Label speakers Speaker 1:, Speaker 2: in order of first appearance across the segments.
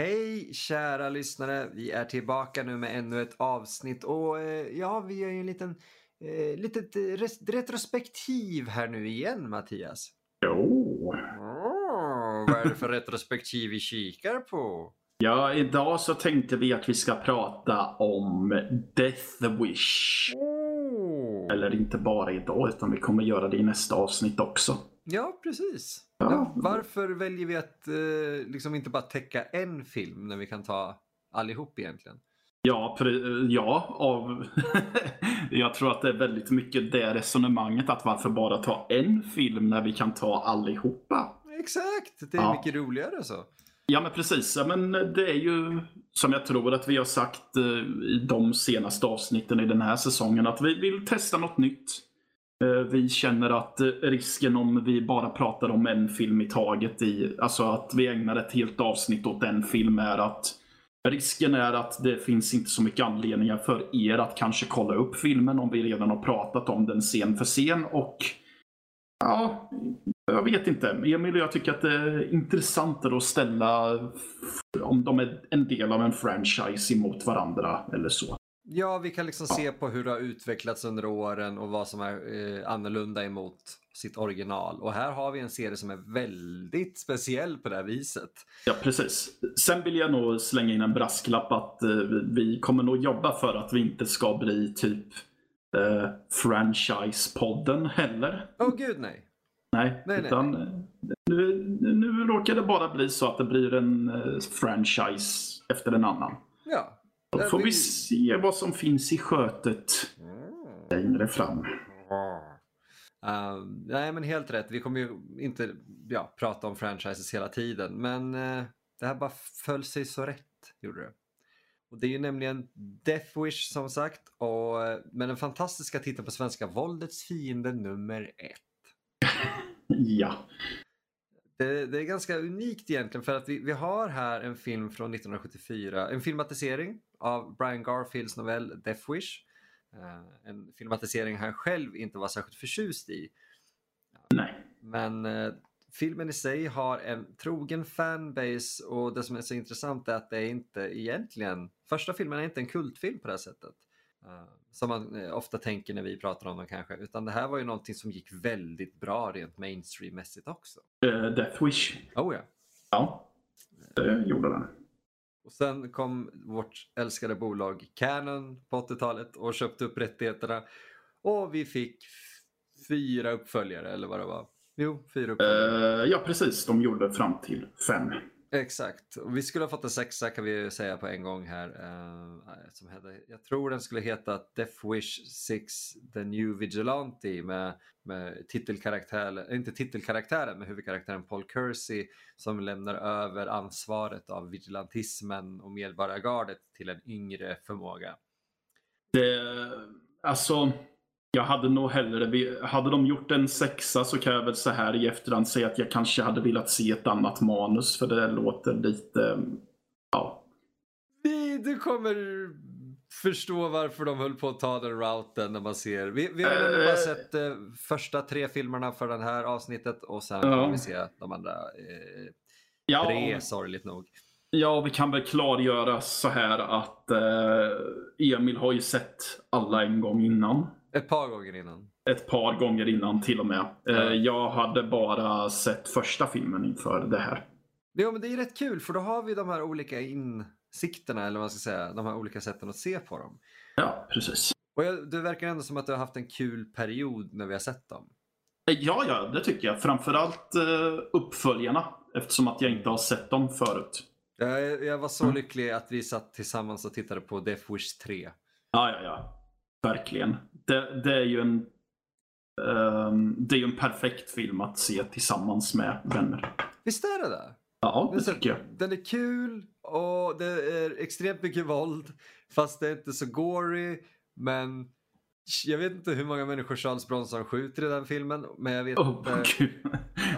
Speaker 1: Hej kära lyssnare, vi är tillbaka nu med ännu ett avsnitt och eh, ja, vi gör ju en liten eh, litet eh, retrospektiv här nu igen Mattias.
Speaker 2: Jo.
Speaker 1: Åh, vad är det för retrospektiv vi kikar på?
Speaker 2: Ja, idag så tänkte vi att vi ska prata om Death Wish.
Speaker 1: Åh.
Speaker 2: Eller inte bara idag, utan vi kommer göra det i nästa avsnitt också.
Speaker 1: Ja, precis.
Speaker 2: Ja.
Speaker 1: Varför väljer vi att eh, liksom inte bara täcka en film när vi kan ta allihop egentligen?
Speaker 2: Ja, pre- ja av... jag tror att det är väldigt mycket det resonemanget att varför bara ta en film när vi kan ta allihopa.
Speaker 1: Exakt, det är
Speaker 2: Ja.
Speaker 1: mycket roligare så.
Speaker 2: Ja men precis, ja, men det är ju som jag tror att vi har sagt eh, i de senaste avsnitten i den här säsongen att vi vill testa något nytt. Eh, vi känner att eh, risken om vi bara pratar om en film i taget, i, alltså att vi ägnar ett helt avsnitt åt en film är att risken är att det finns inte så mycket anledningar för er att kanske kolla upp filmen om vi redan har pratat om den scen för scen och Ja, jag vet inte. Emil och jag tycker att det är intressantare att ställa om de är en del av en franchise emot varandra eller så.
Speaker 1: Ja, vi kan liksom se på hur det har utvecklats under åren och vad som är eh, annorlunda emot sitt original. Och här har vi en serie som är väldigt speciell på det här viset.
Speaker 2: Ja, precis. Sen vill jag nog slänga in en brasklapp att eh, vi kommer nog jobba för att vi inte ska bli typ eh, franchise-podden heller.
Speaker 1: Åh gud nej.
Speaker 2: Nej,
Speaker 1: Nej, nej,
Speaker 2: utan eh, Nu, nu råkar det bara bli så att det blir en eh, franchise efter en annan.
Speaker 1: Ja.
Speaker 2: Då får
Speaker 1: vi-
Speaker 2: se vad som finns i skötet längre fram.
Speaker 1: Uh, nej men helt rätt, vi kommer ju inte ja, prata om franchises hela tiden men eh, det här bara föll sig så rätt, gjorde det. Och det är ju nämligen Death Wish som sagt och eh, med den fantastiska titeln på svenska Våldets fiende nummer ett.
Speaker 2: Ja.
Speaker 1: Det, det är ganska unikt egentligen för att vi, vi har här en film från 1974, en filmatisering av Brian Garfields novell Death Wish. Eh, en filmatisering han själv inte var särskilt förtjust i.
Speaker 2: Nej.
Speaker 1: Men eh, filmen i sig har en trogen fanbase och det som är så intressant är att det är inte egentligen, första filmen är inte en kultfilm på det här sättet. eh, som man ofta tänker när vi pratar om dem kanske, utan det här var ju någonting som gick väldigt bra rent mainstream-mässigt också.
Speaker 2: Eh, Death Wish.
Speaker 1: Oh ja.
Speaker 2: Ja, det gjorde den.
Speaker 1: Och sen kom vårt älskade bolag Canon på 80-talet och köpte upp rättigheterna. Och vi fick fyra uppföljare eller vad det var. Jo, fyra uppföljare.
Speaker 2: Uh, ja, precis. De gjorde fram till fem.
Speaker 1: Exakt. Vi skulle ha fått en sexa kan vi ju säga på en gång här. Uh, som hette, jag tror den skulle heta Death Wish 6 The New Vigilante med, med titelkaraktär, eh, inte titelkaraktären men huvudkaraktären Paul Kersey som lämnar över ansvaret av vigilantismen och medborgargardet till en yngre förmåga.
Speaker 2: Det, alltså, jag hade nog hellre... vi- Hade de gjort en sexa så kan jag väl så här i efterhand säga att jag kanske hade velat se ett annat manus för det låter lite... Ja.
Speaker 1: Vi, du kommer förstå varför de höll på att ta den routen när man ser. Vi, vi har ju nämligen bara
Speaker 2: Eh.
Speaker 1: sett eh, första tre filmerna för det här avsnittet och sen
Speaker 2: Ja.
Speaker 1: kommer vi se de andra eh,
Speaker 2: Ja,
Speaker 1: tre, sorgligt nog.
Speaker 2: ja, vi kan väl klargöra så här att eh, Emil har ju sett alla en gång innan.
Speaker 1: Ett par gånger innan.
Speaker 2: Ett par gånger innan till och med.
Speaker 1: Ja.
Speaker 2: jag hade bara sett första filmen inför det här.
Speaker 1: Jo men det är rätt kul för då har vi de här olika insikterna eller vad man ska säga, de här olika sätten att se på dem.
Speaker 2: Ja, precis.
Speaker 1: Och jag, det verkar ändå som att du har haft en kul period när vi har sett dem.
Speaker 2: Eh, Ja, ja, det tycker jag. Framförallt eh, uppföljarna. Eftersom att jag inte har sett dem förut.
Speaker 1: Jag, jag var så
Speaker 2: Mm.
Speaker 1: lycklig att vi satt tillsammans och tittade på Death Wish 3.
Speaker 2: Ja, ja, ja. Verkligen. Det, det är ju en ehm, det är ju en perfekt film att se tillsammans med vänner.
Speaker 1: Visst är det det?
Speaker 2: Ja, det tycker jag.
Speaker 1: Den är kul och det är extremt mycket våld. Fast det är inte så gory. Men jag vet inte hur många människor Charles Bronson skjuter i den filmen. Men jag vet
Speaker 2: Åh,
Speaker 1: inte.
Speaker 2: gud.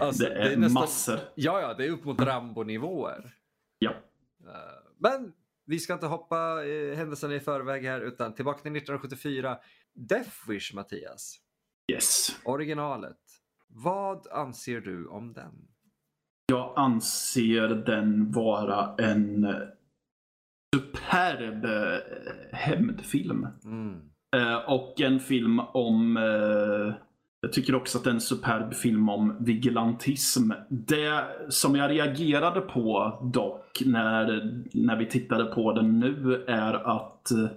Speaker 1: Alltså,
Speaker 2: det är,
Speaker 1: det är nästan-
Speaker 2: massor.
Speaker 1: Ja, ja, det är upp mot Rambo-nivåer.
Speaker 2: Ja.
Speaker 1: Eh, Men vi ska inte hoppa eh, händelserna i förväg här utan tillbaka till 1974. Death Wish, Mattias.
Speaker 2: Yes.
Speaker 1: Originalet. Vad anser du om den?
Speaker 2: jag anser den vara en superb eh, hämndfilm.
Speaker 1: Mm.
Speaker 2: Eh, och en film om eh, jag tycker också att det är en superb film om vigilantism. Det som jag reagerade på dock när, när vi tittade på den nu är att eh,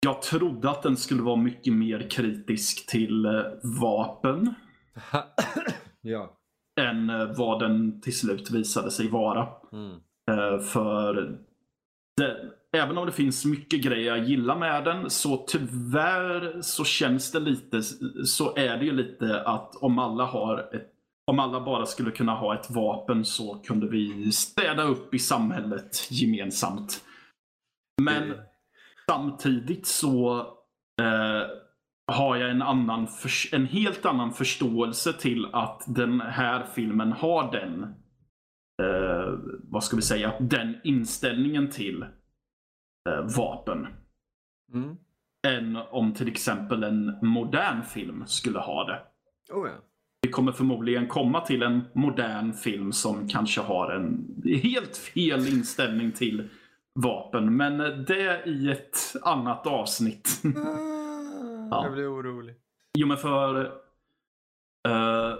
Speaker 2: jag trodde att den skulle vara mycket mer kritisk till eh, vapen
Speaker 1: ja.
Speaker 2: än eh, vad den till slut visade sig vara.
Speaker 1: Mm.
Speaker 2: För det, även om det finns mycket grejer jag gillar med den så tyvärr så känns det lite, så är det ju lite att om alla har ett om alla bara skulle kunna ha ett vapen så kunde vi städa upp i samhället gemensamt. Men
Speaker 1: Mm.
Speaker 2: samtidigt så eh, har jag en, annan förs- en helt annan förståelse till att den här filmen har den eh, vad ska vi säga, den inställningen till vapen.
Speaker 1: Mm.
Speaker 2: Än om till exempel en modern film skulle ha det.
Speaker 1: Oh, ja.
Speaker 2: Vi kommer förmodligen komma till en modern film som kanske har en helt fel inställning till vapen. Men det i ett annat avsnitt.
Speaker 1: Ah, Jag blir orolig.
Speaker 2: Jo men för eh,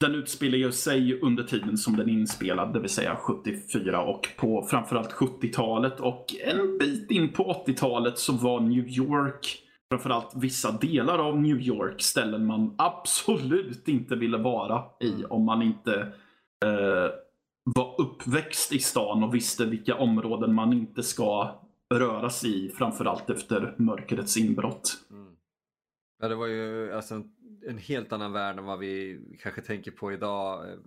Speaker 2: den utspelar ju sig under tiden som den är inspelad, det vill säga 74 och på framförallt 70-talet och en bit in på 80-talet så var New York, framförallt vissa delar av New York, ställen man absolut inte ville vara i om man inte eh, var uppväxt i stan och visste vilka områden man inte ska röra sig i, framförallt efter mörkrets inbrott.
Speaker 1: Mm. Ja, det var ju alltså en, en helt annan värld än vad vi kanske tänker på idag.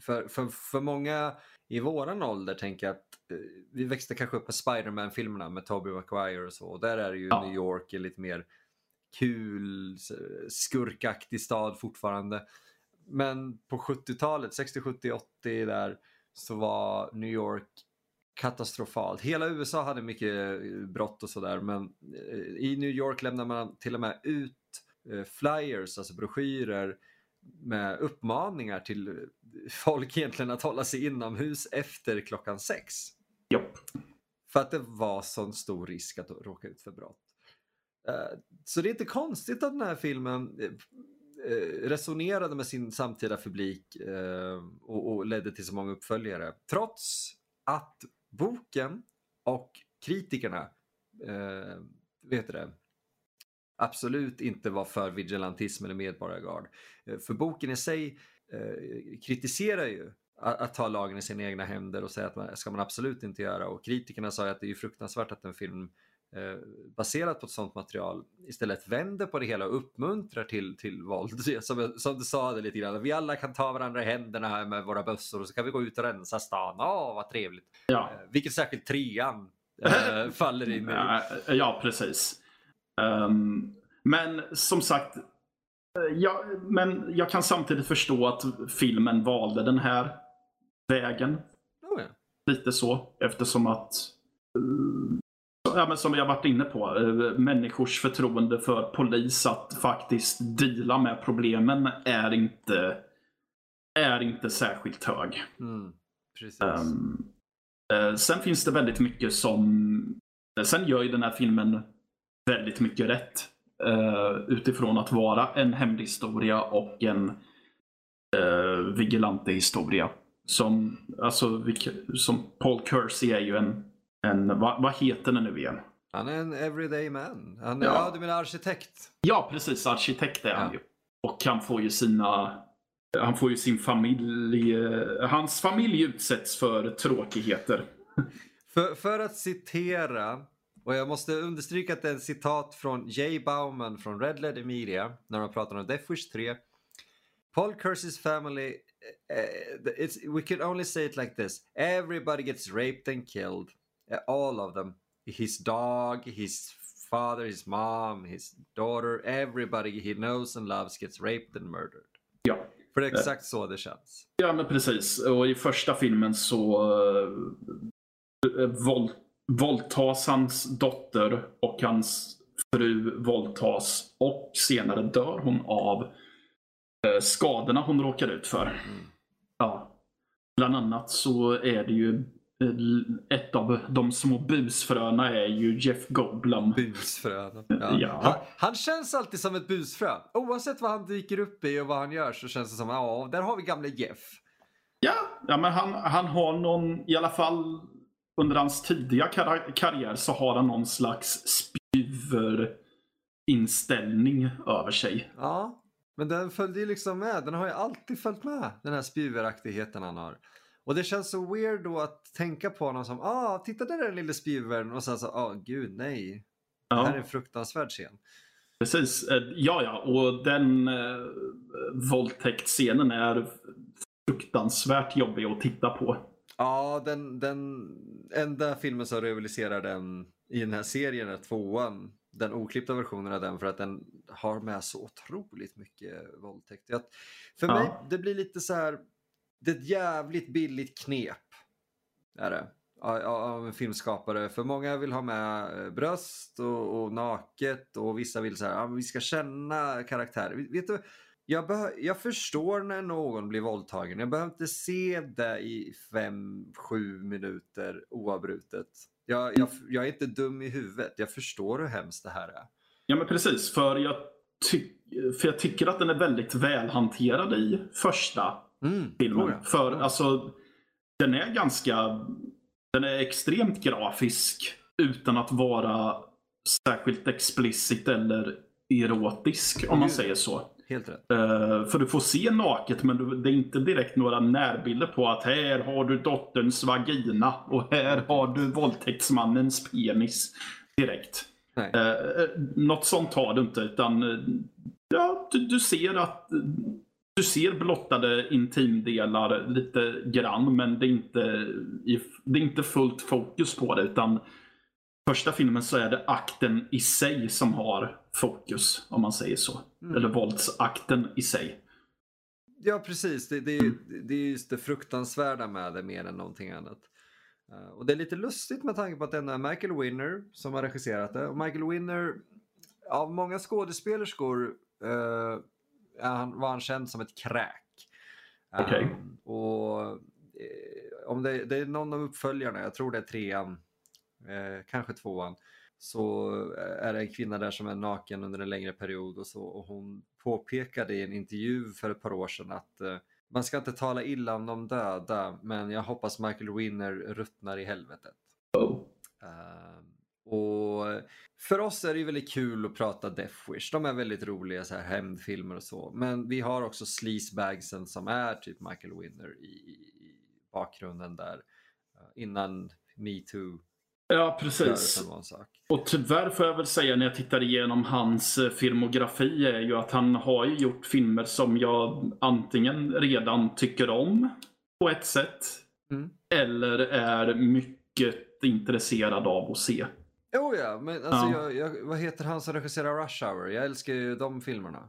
Speaker 1: För, för, för många i våran ålder tänker jag att eh, vi växte kanske upp med Spiderman-filmerna med Tobey Maguire och så. Och där är det ju
Speaker 2: Ja.
Speaker 1: New York en lite mer kul, skurkaktig stad fortfarande. Men på 70-talet, 60, 70, 80 där så var New York katastrofalt. Hela USA hade mycket eh, brott och sådär men eh, i New York lämnar man till och med ut flyers, alltså broschyrer med uppmaningar till eh, folk egentligen att hålla sig inomhus efter klockan sex.
Speaker 2: Japp.
Speaker 1: För att det var sån stor risk att råka ut för brott. Eh, Så det är inte konstigt att den här filmen eh, eh, resonerade med sin samtida publik eh, och ledde till så många uppföljare. Trots att boken och kritikerna eh, vet du det, absolut inte var för vigilantism eller medborgargard. Eh, För boken i sig eh, kritiserar ju att, att ta lagen i sina egna händer och säga att man ska man absolut inte göra. Och kritikerna sa att det är ju fruktansvärt att en film eh, baserat på ett sånt material istället vänder på det hela och uppmuntrar till, till våld. Som, som du sa det lite grann, vi alla kan ta varandra i händerna här med våra bössor och så kan vi gå ut och rensa stan. Åh, vad trevligt.
Speaker 2: Ja.
Speaker 1: Eh, vilket särskilt trean faller in i.
Speaker 2: Ja, ja precis. Ehm, men som sagt, eh, ja, men jag kan samtidigt förstå att filmen valde den här vägen.
Speaker 1: Oh, ja.
Speaker 2: Lite så, eftersom att eh, Ja, men som jag varit inne på, eh, människors förtroende för polis att faktiskt deala med problemen är inte, är inte särskilt hög.
Speaker 1: Mm, precis.
Speaker 2: Eh, sen finns det väldigt mycket som... Sen gör ju den här filmen väldigt mycket rätt. eh, utifrån att vara en hämndhistoria och en uh, vigilante historia. Som, alltså, som Paul Kersey är ju en, en vad, vad heter den nu igen?
Speaker 1: Han är en everyday man. Han är,
Speaker 2: Ja.
Speaker 1: ja. du menar arkitekt?
Speaker 2: Ja, precis. Arkitekt är han
Speaker 1: Ja.
Speaker 2: ju. Och han får ju sina... Han får ju sin familj... eh, Hans familj utsätts för tråkigheter.
Speaker 1: För, för att citera, och jag måste understryka att det är ett citat från Jay Bauman från Red Letter Media när de pratar om Death Wish 3. Paul Kersey's family, uh, it's, we can only say it like this. Everybody gets raped and killed. Uh, all of them. His dog, his father, his mom, his daughter, everybody he knows and loves gets raped and murdered.
Speaker 2: Ja.
Speaker 1: För det är exakt så det känns.
Speaker 2: Ja, men precis. Och i första filmen så uh, våld, våldtas hans dotter och hans fru våldtas och senare dör hon av eh, skadorna hon råkar ut för. Ja. bland annat så är det ju eh, ett av de små busfröna är ju Jeff Goldblum.
Speaker 1: Busfrön. Ja.
Speaker 2: Ja.
Speaker 1: Han, han känns alltid som ett busfrö. Oavsett vad han dyker upp i och vad han gör så känns det som, ja, där har vi gamle Jeff.
Speaker 2: Ja, ja men han, han har någon, i alla fall under hans tidiga kar karriär så har han någon slags spjuverinställning över sig.
Speaker 1: Ja, men den följde ju liksom med. Den har ju alltid följt med, den här spjuveraktigheten han har. Och det känns så weird då att tänka på honom som, ah, titta där är den lille spjuvern och sen så, ah, gud nej. Det här är
Speaker 2: Ja,
Speaker 1: en fruktansvärd scen.
Speaker 2: precis. Eh, Ja, ja, och den eh, våldtäktsscenen är fruktansvärt jobbig att titta på.
Speaker 1: Ja, den, den enda filmen som rivaliserar den i den här serien är tvåan. Den oklippta versionen av den för att den har med så otroligt mycket våldtäkt. Jag, för
Speaker 2: Ja.
Speaker 1: mig, det blir lite så här, det är ett jävligt billigt knep. Är det. Av- en filmskapare. För många vill ha med eh, bröst och, och naket och vissa vill så här, ja, vi ska känna karaktär. Vet du, jag, jag förstår när någon blir våldtagen. Jag behöver inte se det i fem, sju minuter oavbrutet. Jag, jag, jag är inte dum i huvudet. Jag förstår hur hemskt det här är.
Speaker 2: Ja, men precis. För jag, ty för jag tycker att den är väldigt välhanterad i första
Speaker 1: Mm,
Speaker 2: filmen. För alltså, den är ganska... Den är extremt grafisk utan att vara särskilt explicit eller erotisk om man säger så.
Speaker 1: Helt rätt.
Speaker 2: Eh, för du får se naket men du, det är inte direkt några närbilder på att här har du dotterns vagina och här har du våldtäktsmannens penis direkt.
Speaker 1: Nej.
Speaker 2: Eh, något sånt har du inte utan eh, ja, du, du ser att du ser blottade intimdelar lite grann men det är inte, det är inte fullt fokus på det utan första filmen så är det akten i sig som har fokus om man säger så.
Speaker 1: Mm.
Speaker 2: Eller våldsakten i sig.
Speaker 1: Ja, precis. Det, det, det är just det fruktansvärda med det mer än någonting annat. Eh, och det är lite lustigt med tanke på att det är Michael Winner som har regisserat det. Och Michael Winner, av många skådespelerskor han, var han känd som ett kräk. Eh,
Speaker 2: Okej.
Speaker 1: och eh, om det, det är någon av uppföljarna, jag tror det är trean, eh, kanske tvåan, så är det en kvinna där som är naken under en längre period och så. Och hon påpekade i en intervju för ett par år sedan att eh, man ska inte tala illa om de döda, men jag hoppas Michael Winner ruttnar i helvetet.
Speaker 2: Oh.
Speaker 1: Eh, och för oss är det ju väldigt kul att prata Death Wish. De är väldigt roliga så här hämndfilmer och så. Men vi har också sleazebagsen som är typ Michael Winner i, i bakgrunden där. eh, innan metoo
Speaker 2: Ja, precis. Och tyvärr får jag väl säga när jag tittar igenom hans eh, filmografi är ju att han har ju gjort filmer som jag antingen redan tycker om på ett sätt
Speaker 1: Mm.
Speaker 2: eller är mycket intresserad av att se.
Speaker 1: Jo ja, men alltså
Speaker 2: Ja.
Speaker 1: jag, jag, vad heter han som regisserar Rush Hour? Jag älskar ju de filmerna.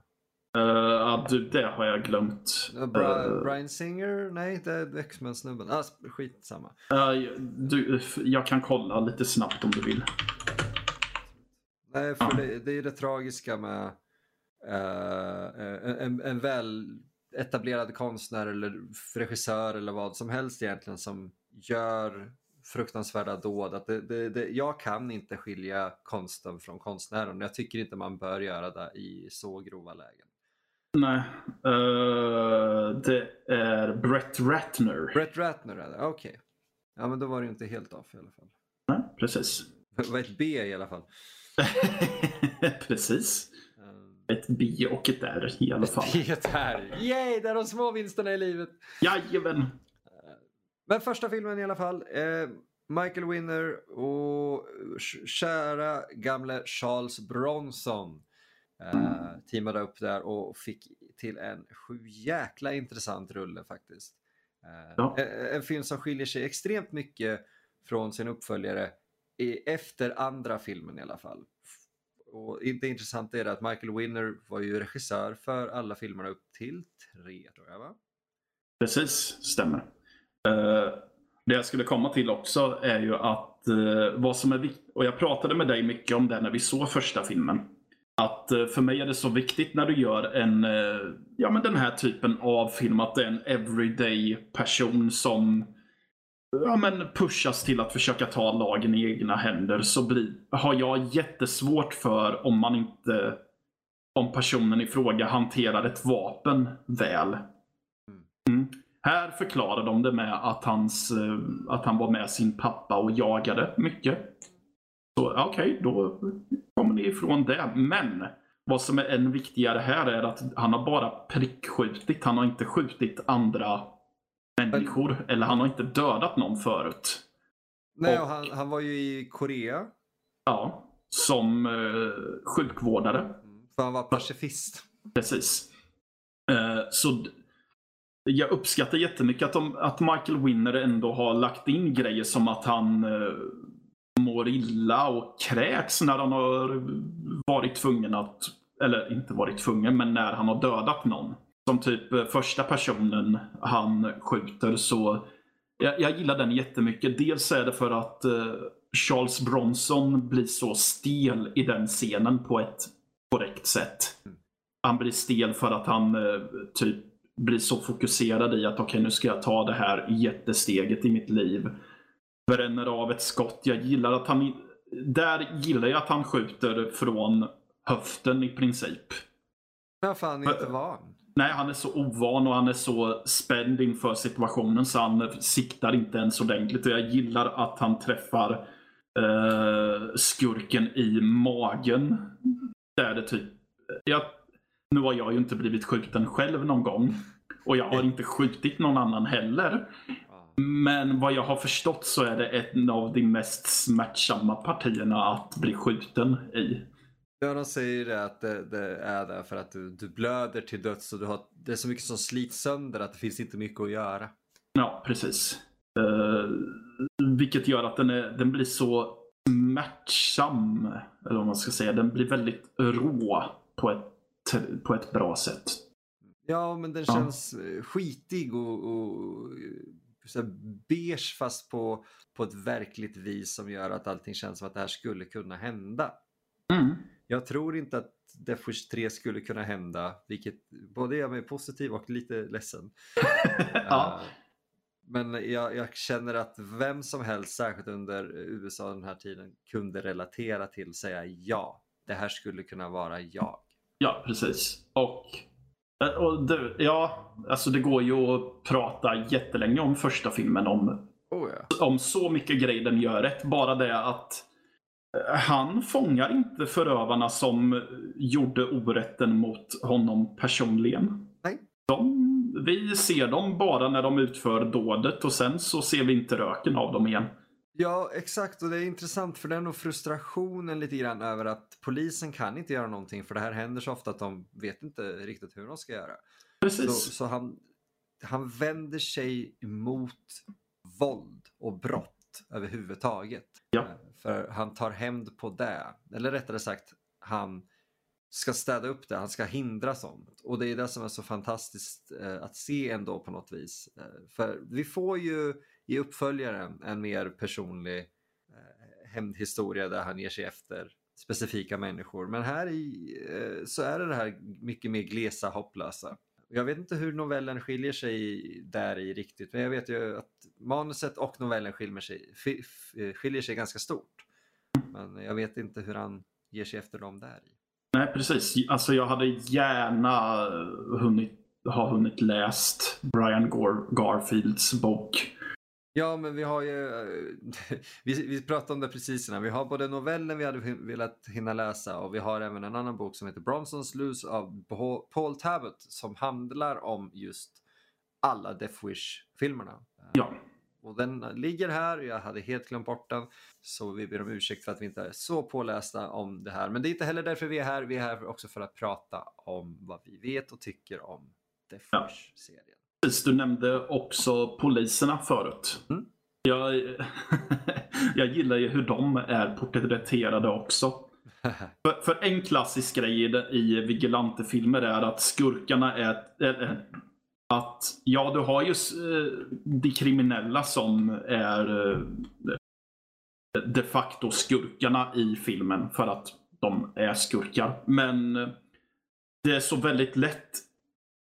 Speaker 2: Uh, ja, du, det har jag glömt.
Speaker 1: Uh, Bra,
Speaker 2: Eh,
Speaker 1: Brian Singer? Nej, det är X-Men-snubben. Ah, skitsamma.
Speaker 2: eh, du, jag kan kolla lite snabbt om du vill.
Speaker 1: Nej, för det, det är det tragiska med eh, en, en väl etablerad konstnär eller regissör eller vad som helst egentligen som gör fruktansvärda dåd. Att det, det, det, jag kan inte skilja konsten från konstnären. Jag tycker inte man bör göra det i så grova lägen.
Speaker 2: Nej, eh, det är Brett Ratner.
Speaker 1: Brett Ratner är det, okej. Ja men då var det ju inte helt off i alla fall.
Speaker 2: Nej, precis.
Speaker 1: Det var ett B i alla fall.
Speaker 2: precis.
Speaker 1: Eh,
Speaker 2: Ett B och ett R i alla fall.
Speaker 1: Det här. Yay, det är de små vinsterna i livet.
Speaker 2: Jajamän.
Speaker 1: Men första filmen i alla fall. Eh, Michael Winner och kära gamle Charles Bronson eh, teamade upp där och fick till en sju jäkla intressant rulle faktiskt. Eh,
Speaker 2: Ja.
Speaker 1: en, film som skiljer sig extremt mycket från sin uppföljare i, efter andra filmen i alla fall. Och det intressanta är att Michael Winner var ju regissör för alla filmerna upp till tre tror jag va?
Speaker 2: Precis, stämmer. Eh, det jag skulle komma till också är ju att vad som är viktigt, och jag pratade med dig mycket om det när vi såg första filmen. Att eh, för mig är det så viktigt när du gör en, eh, ja men den här typen av film, att det är en everyday person som ja, men pushas till att försöka ta lagen i egna händer så blir, har jag jättesvårt för om man inte om personen i fråga hanterar ett vapen väl. Mm. Här förklarar de det med att, hans, eh, att han var med sin pappa och jagade mycket. Så okej, okay, då kommer ni ifrån det. Men vad som är än viktigare här är att han har bara prickskjutit. Han har inte skjutit andra människor. Eller han har inte dödat någon förut.
Speaker 1: Nej, och han, han var ju i Korea.
Speaker 2: Ja, som eh, sjukvårdare. Mm,
Speaker 1: för han var pacifist.
Speaker 2: Precis. Eh, så jag uppskattar jättemycket att, de, att Michael Winner ändå har lagt in grejer som att han eh, mår illa och kräks när han har varit tvungen att, eller inte varit tvungen, men när han har dödat någon. Som typ eh, första personen han skjuter så jag, jag gillar den jättemycket. Dels är det för att eh, Charles Bronson blir så stel i den scenen på ett korrekt sätt. Han blir stel för att han eh, typ blir så fokuserad i att okej okay, nu ska jag ta det här jättesteget i mitt liv bränner av ett skott. Jag gillar att han... Där gillar jag att han skjuter från höften i princip.
Speaker 1: Varför han inte van?
Speaker 2: Nej, han är så ovan och han är så spänd inför situationen så han siktar inte ens ordentligt. Och jag gillar att han träffar eh, skurken i magen. Där det typ... Jag, nu har jag ju inte blivit skjuten själv någon gång. Och jag har inte skjutit någon annan heller. Men vad jag har förstått så är det ett av de mest smärtsamma partierna att bli skjuten i.
Speaker 1: Ja, de säger det att det, det är det för att du, du, blöder till döds och du har, det är så mycket som slits sönder att det finns inte mycket att göra.
Speaker 2: Ja, precis. Uh, vilket gör att den, är, den blir så smärtsam, eller vad man ska säga. Den blir väldigt rå på ett, på ett bra sätt.
Speaker 1: Ja, men den känns ja. skitig och, och så beige fast på, på ett verkligt vis som gör att allting känns som att det här skulle kunna hända.
Speaker 2: Mm.
Speaker 1: Jag tror inte att Death Wish 3 skulle kunna hända, vilket både gör mig positiv och lite ledsen.
Speaker 2: ja.
Speaker 1: uh, men jag, jag, känner att vem som helst, särskilt under USA den här tiden, kunde relatera till säga ja, det här skulle kunna vara jag.
Speaker 2: Ja, precis. Och Eh, och det, ja, alltså det går ju att prata jättelänge om första filmen om,
Speaker 1: oh ja.
Speaker 2: om så mycket grejer den gör rätt. Bara det att eh, han fångar inte förövarna som gjorde orätten mot honom personligen.
Speaker 1: Nej.
Speaker 2: De, vi ser dem bara när de utför dådet och sen så ser vi inte röken av dem igen.
Speaker 1: Ja, exakt. Och det är intressant för det är nog frustrationen lite grann över att polisen kan inte göra någonting för det här händer så ofta att de vet inte riktigt hur de ska göra.
Speaker 2: Precis.
Speaker 1: Så, så han, han vänder sig emot våld och brott överhuvudtaget.
Speaker 2: Ja.
Speaker 1: Eh, för han tar hämnd på det. Eller rättare sagt, han ska städa upp det, han ska hindra sånt. Och det är det som är så fantastiskt eh, att se ändå på något vis. Eh, för vi får ju i uppföljaren en mer personlig eh, hämndhistoria där han ger sig efter specifika människor. Men här i, eh, så är det det här mycket mer glesa, hopplösa. Jag vet inte hur novellen skiljer sig där i riktigt, men jag vet ju att manuset och novellen skiljer sig, eh, skiljer sig ganska stort. Men jag vet inte hur han ger sig efter dem där i.
Speaker 2: Nej, precis. Alltså jag hade gärna hunnit, ha hunnit läst Brian Garfields bok
Speaker 1: Ja, men vi har ju, vi, vi pratade om det precis innan. Vi har både novellen vi hade velat hinna läsa och vi har även en annan bok som heter Bronsons Loose av Paul Tabot som handlar om just alla Death Wish-filmerna.
Speaker 2: Ja.
Speaker 1: Och den ligger här, jag hade helt glömt bort den. Så vi ber om ursäkt för att vi inte är så pålästa om det här. Men det är inte heller därför vi är här, vi är här också för att prata om vad vi vet och tycker om Death Wish-serien.
Speaker 2: Precis, du nämnde också poliserna förut.
Speaker 1: Mm.
Speaker 2: Jag, jag gillar ju hur de är porträtterade också. för, för, en klassisk grej i vigilantefilmer är att skurkarna är, är, att ja, du har ju eh, de kriminella som är eh, de facto skurkarna i filmen för att de är skurkar. Men det är så väldigt lätt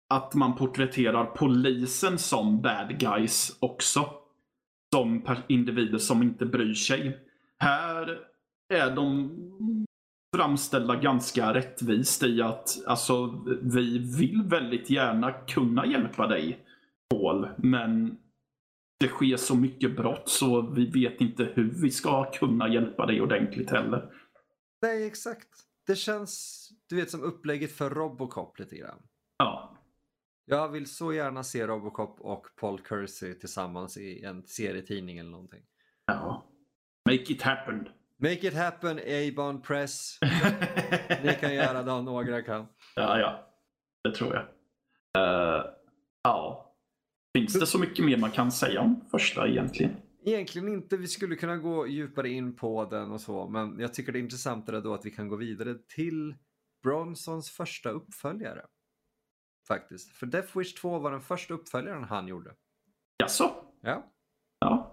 Speaker 2: att man porträtterar polisen som bad guys också. Som individer som inte bryr sig. Här är de framställda ganska rättvist i att alltså, vi vill väldigt gärna kunna hjälpa dig, Paul, men det sker så mycket brott så vi vet inte hur vi ska kunna hjälpa dig ordentligt heller.
Speaker 1: Nej, exakt. Det känns, du vet, som upplägget för Robocop lite grann.
Speaker 2: Ja.
Speaker 1: Jag vill så gärna se Robocop och Paul Kersey tillsammans i en serietidning eller någonting.
Speaker 2: Ja. Make it happen.
Speaker 1: Make it happen, A-Bond Press. Ni kan göra det om några kan.
Speaker 2: Ja, ja. Det tror jag. Uh, ja. Finns det så mycket mer man kan säga om första egentligen?
Speaker 1: Egentligen inte. Vi skulle kunna gå djupare in på den och så. Men jag tycker det är intressantare då att vi kan gå vidare till Bronsons första uppföljare. Faktiskt. För Death Wish 2 var den första uppföljaren han gjorde.
Speaker 2: Jaså?
Speaker 1: Ja.
Speaker 2: Ja.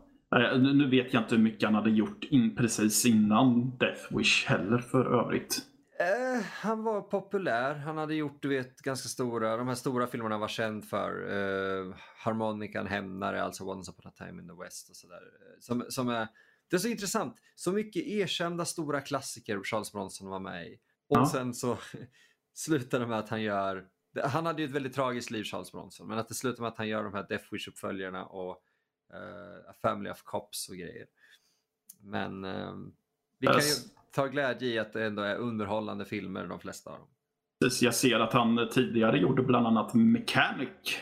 Speaker 2: Nu vet jag inte hur mycket han hade gjort in precis innan Death Wish heller för övrigt.
Speaker 1: Eh, han var populär. Han hade gjort, du vet, ganska stora, de här stora filmerna han var känd för. Eh, Harmonikan Hämnare, alltså Once upon a time in the West och sådär. Som, som är, det är så intressant. Så mycket erkända stora klassiker Charles Bronson var med i. Och ja. sen så slutar det med att han gör, han hade ju ett väldigt tragiskt liv Charles Bronson, men att det slutar med att han gör de här Death Wish-uppföljarna och uh, A Family of Cops och grejer. Men uh, vi kan ju ta glädje i att det ändå är underhållande filmer de flesta av dem.
Speaker 2: Jag ser att han tidigare gjorde bland annat Mechanic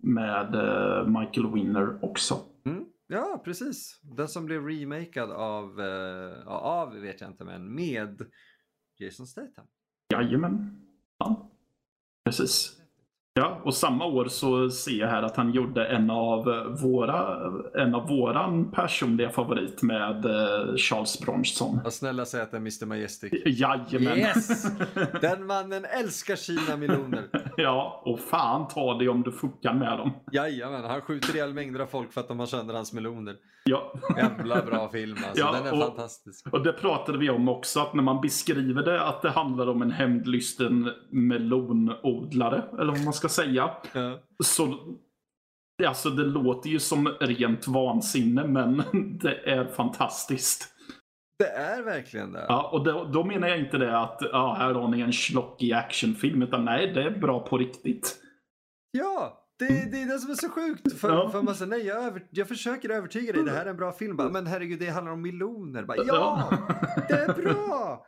Speaker 2: med eh, Michael Winner också.
Speaker 1: Mm. Ja, precis. Den som blev remakad av, av vet jag inte, men med Jason Statham.
Speaker 2: Jajamän. Ja, precis. Ja, och samma år så ser jag här att han gjorde en av våra, en av våran personliga favorit med eh, Charles Bronson.
Speaker 1: Och snälla säg att det är Mr Majestic.
Speaker 2: Jajamän.
Speaker 1: Yes! Den mannen älskar Kina miljoner.
Speaker 2: ja, och fan ta det om du fuckar med dem.
Speaker 1: Jajamän, han skjuter ihjäl mängder av folk för att de har sönder hans meloner.
Speaker 2: Ja.
Speaker 1: Jävla bra film alltså, ja, den är
Speaker 2: och,
Speaker 1: fantastisk.
Speaker 2: Och det pratade vi om också, att när man beskriver det att det handlar om en hämndlysten melonodlare, eller vad man ska säga. Ja. Så Alltså det låter ju som rent vansinne men det är fantastiskt.
Speaker 1: Det är verkligen det.
Speaker 2: Ja, och då, då menar jag inte det att ja, här har ni en schlockig actionfilm, utan nej, det är bra på riktigt.
Speaker 1: Ja, det, det är det som är så sjukt. För, ja. för man säger, nej, jag, över, jag försöker övertyga dig, det här är en bra film. Bara, men herregud, det handlar om miljoner. Bara, ja, det är bra!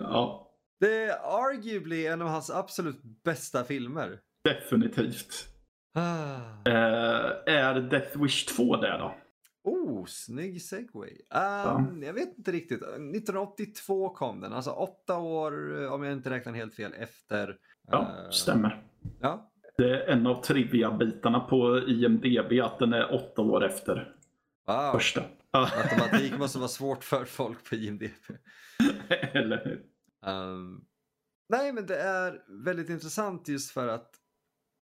Speaker 2: Ja.
Speaker 1: Det är arguably en av hans absolut bästa filmer.
Speaker 2: Definitivt.
Speaker 1: Ah.
Speaker 2: Uh, är Death Wish 2 det då?
Speaker 1: Oh, snygg segway. Um, ja. Jag vet inte riktigt. 1982 kom den, alltså åtta år om jag inte räknar helt fel efter.
Speaker 2: Ja, uh, stämmer.
Speaker 1: Ja.
Speaker 2: Det är en av trivia-bitarna på IMDB att den är åtta år efter
Speaker 1: wow.
Speaker 2: första.
Speaker 1: Matematik måste vara svårt för folk på IMDB.
Speaker 2: Eller hur?
Speaker 1: Um, nej, men det är väldigt intressant just för att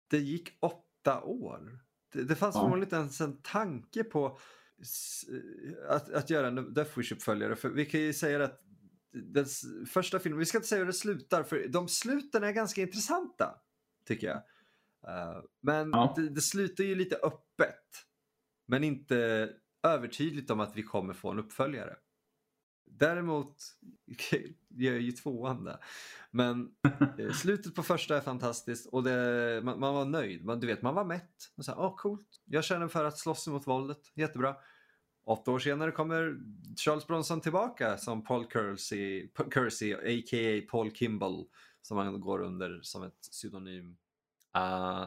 Speaker 1: det gick åtta år. Det, det fanns ja. förmodligen inte ens en tanke på att, att göra en Death Wish-uppföljare. För vi kan ju säga att den första filmen, vi ska inte säga hur det slutar, för de sluten är ganska intressanta, tycker jag. Uh, men ja. det, det slutar ju lite öppet. Men inte övertydligt om att vi kommer få en uppföljare. Däremot gör ju tvåan det. Men eh, slutet på första är fantastiskt och det, man, man, var nöjd. Man, du vet, man var mätt. Man sa, oh, coolt. Jag känner för att slåss mot våldet. Jättebra. Åtta år senare kommer Charles Bronson tillbaka som Paul Kersey, Kersey a.k.a. Paul Kimball som han går under som ett pseudonym. Uh,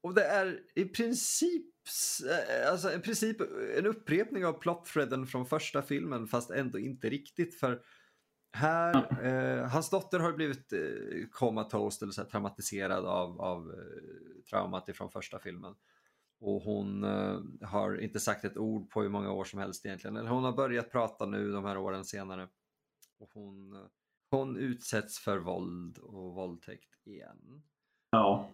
Speaker 1: och det är i princip, eh, alltså i princip en upprepning av plot-threaden från första filmen fast ändå inte riktigt för här, eh, hans dotter har blivit eh, komatos eller så här, traumatiserad av, av eh, traumat från första filmen. Och hon eh, har inte sagt ett ord på hur många år som helst egentligen. Eller hon har börjat prata nu de här åren senare. Och hon, eh, hon utsätts för våld och våldtäkt igen.
Speaker 2: Ja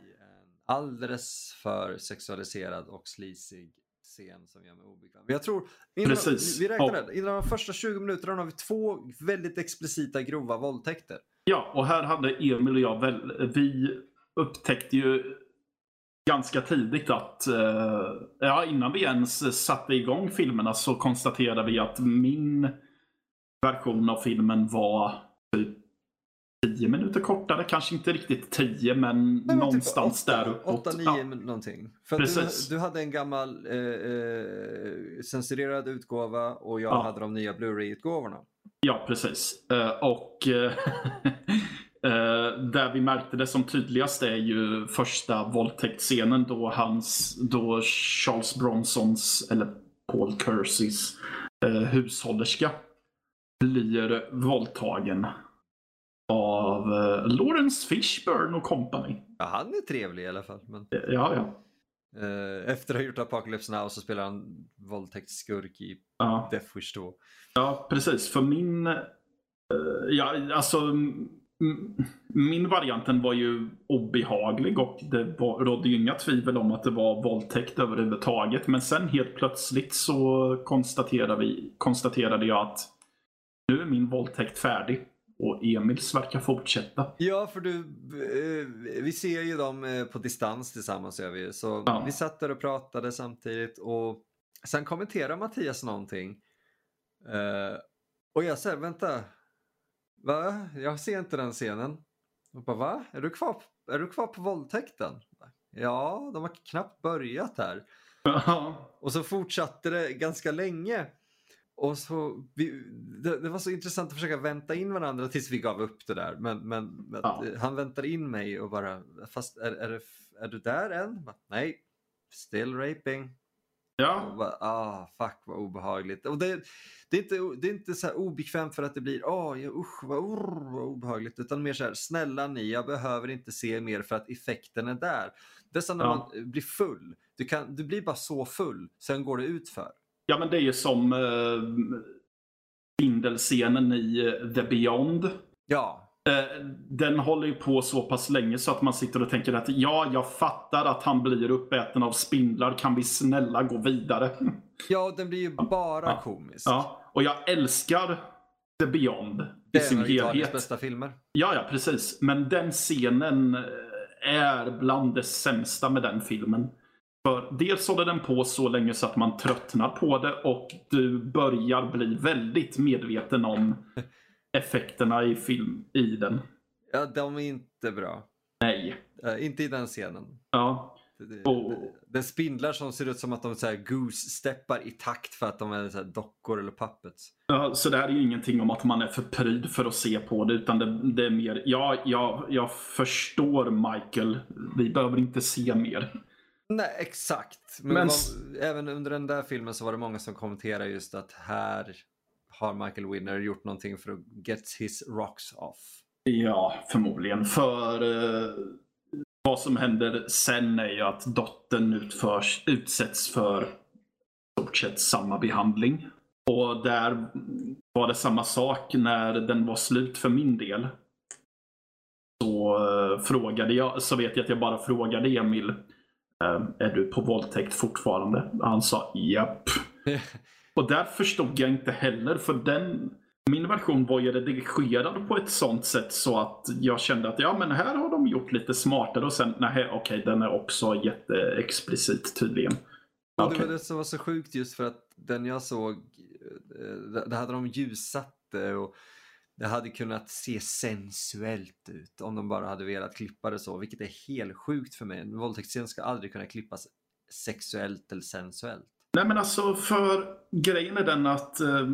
Speaker 1: alldeles för sexualiserad och slisig scen som gör mig obekväm. Jag tror, innan,
Speaker 2: Precis.
Speaker 1: vi räknar
Speaker 2: Ja.
Speaker 1: det, inom de första 20 minuterna har vi två väldigt explicita grova våldtäkter.
Speaker 2: Ja, och här hade Emil och jag väl, vi upptäckte ju ganska tidigt att, eh, ja innan vi ens satte igång filmerna så konstaterade vi att min version av filmen var typ 10 minuter kortare, kanske inte riktigt 10 men,
Speaker 1: men
Speaker 2: någonstans
Speaker 1: typ åtta-
Speaker 2: där uppåt.
Speaker 1: åtta, nio
Speaker 2: Ja.
Speaker 1: någonting. För du, du hade en gammal eh, eh, censurerad utgåva och jag
Speaker 2: Ja.
Speaker 1: hade de nya Blu-ray-utgåvorna.
Speaker 2: Ja, precis. Eh, och eh, eh, där vi märkte det som tydligast är ju första våldtäktsscenen då hans, då Charles Bronsons, eller Paul Kerseys hushållerska blir våldtagen av eh, Lawrence Fishburne och company.
Speaker 1: Ja, han är trevlig i alla fall. Men,
Speaker 2: Ja, ja.
Speaker 1: eh, efter att ha gjort Apocalypse Now så spelar han våldtäktsskurk i
Speaker 2: ja.
Speaker 1: Death Wish 2.
Speaker 2: Ja, precis. För min... eh, ja, alltså... min varianten var ju obehaglig och det var, rådde ju inga tvivel om att det var våldtäkt överhuvudtaget. Men sen helt plötsligt så konstaterade, vi, konstaterade jag att nu är min våldtäkt färdig. Och Emils verkar fortsätta.
Speaker 1: Ja, för du, eh, vi ser ju dem eh, på distans tillsammans gör vi. Så
Speaker 2: Ja.
Speaker 1: vi satt där och pratade samtidigt och sen kommenterar Mattias någonting. Eh, och jag säger, vänta, va? Jag ser inte den scenen. Och bara, va? Är du kvar, är du kvar på våldtäkten? Ja, de har knappt börjat här. Och så fortsatte det ganska länge. Och så, vi, det, det var så intressant att försöka vänta in varandra tills vi gav upp det där. Men, men
Speaker 2: Ja.
Speaker 1: han väntade in mig och bara, fast är, är, det, är du där än? Bara, Nej, still raping.
Speaker 2: ja,
Speaker 1: bara, ah, fuck vad obehagligt. Och det, det är inte, det är inte så obekvämt för att det blir, åh, ja, usch vad, urr, vad obehagligt. Utan mer så här, snälla ni, jag behöver inte se mer för att effekten är där. Det är som när
Speaker 2: Ja.
Speaker 1: man blir full. Du, kan, du blir bara så full, sen går det ut för.
Speaker 2: Ja, men det är ju som uh, spindelscenen i eh, The Beyond.
Speaker 1: Ja,
Speaker 2: Eh, Den håller ju på så pass länge så att man sitter och tänker att ja, jag fattar att han blir uppäten av spindlar. Kan vi snälla gå vidare?
Speaker 1: ja den blir ju bara
Speaker 2: Ja.
Speaker 1: komisk.
Speaker 2: Ja, och jag älskar The Beyond i
Speaker 1: det är
Speaker 2: sin
Speaker 1: en av
Speaker 2: helhet.
Speaker 1: bästa filmer.
Speaker 2: Ja, ja, precis. Men den scenen eh, är bland det sämsta med den filmen. För dels håller den på så länge så att man tröttnar på det och du börjar bli väldigt medveten om effekterna i film i den.
Speaker 1: Ja, de är inte bra.
Speaker 2: Nej.
Speaker 1: Eh, inte i den scenen.
Speaker 2: Ja.
Speaker 1: Det,
Speaker 2: Oh.
Speaker 1: det, det spindlar som ser ut som att de så här goose-steppar i takt för att de är så dockor eller puppets.
Speaker 2: Ja, så det här är ju ingenting om att man är för pryd för att se på det, utan det, det är mer, ja, ja, jag förstår Michael, vi behöver inte se mer.
Speaker 1: Nej, exakt. Men,
Speaker 2: Men-
Speaker 1: var, även under den där filmen så var det många som kommenterade just att här har Michael Winner gjort någonting för att get his rocks off.
Speaker 2: Ja, förmodligen. För eh, vad som händer sen är ju att dottern utförs, utsätts för stort sett samma behandling. Och där var det samma sak när den var slut för min del. Så eh, frågade jag, så vet jag att jag bara frågade Emil, är du på våldtäkt fortfarande? Han sa japp. Och där förstod jag inte heller, för den min version var ju redigerad på ett sånt sätt så att jag kände att ja men här har de gjort lite smartare och sen nej okej den är också jätteexplicit tydligen. Okej.
Speaker 1: det var det som var så sjukt just för att den jag såg, eh, där hade de ljussatt det och det hade kunnat se sensuellt ut om de bara hade velat klippa det så, vilket är helt sjukt för mig. En våldtäktsscen ska aldrig kunna klippas sexuellt eller sensuellt.
Speaker 2: Nej men alltså för grejen är den att eh,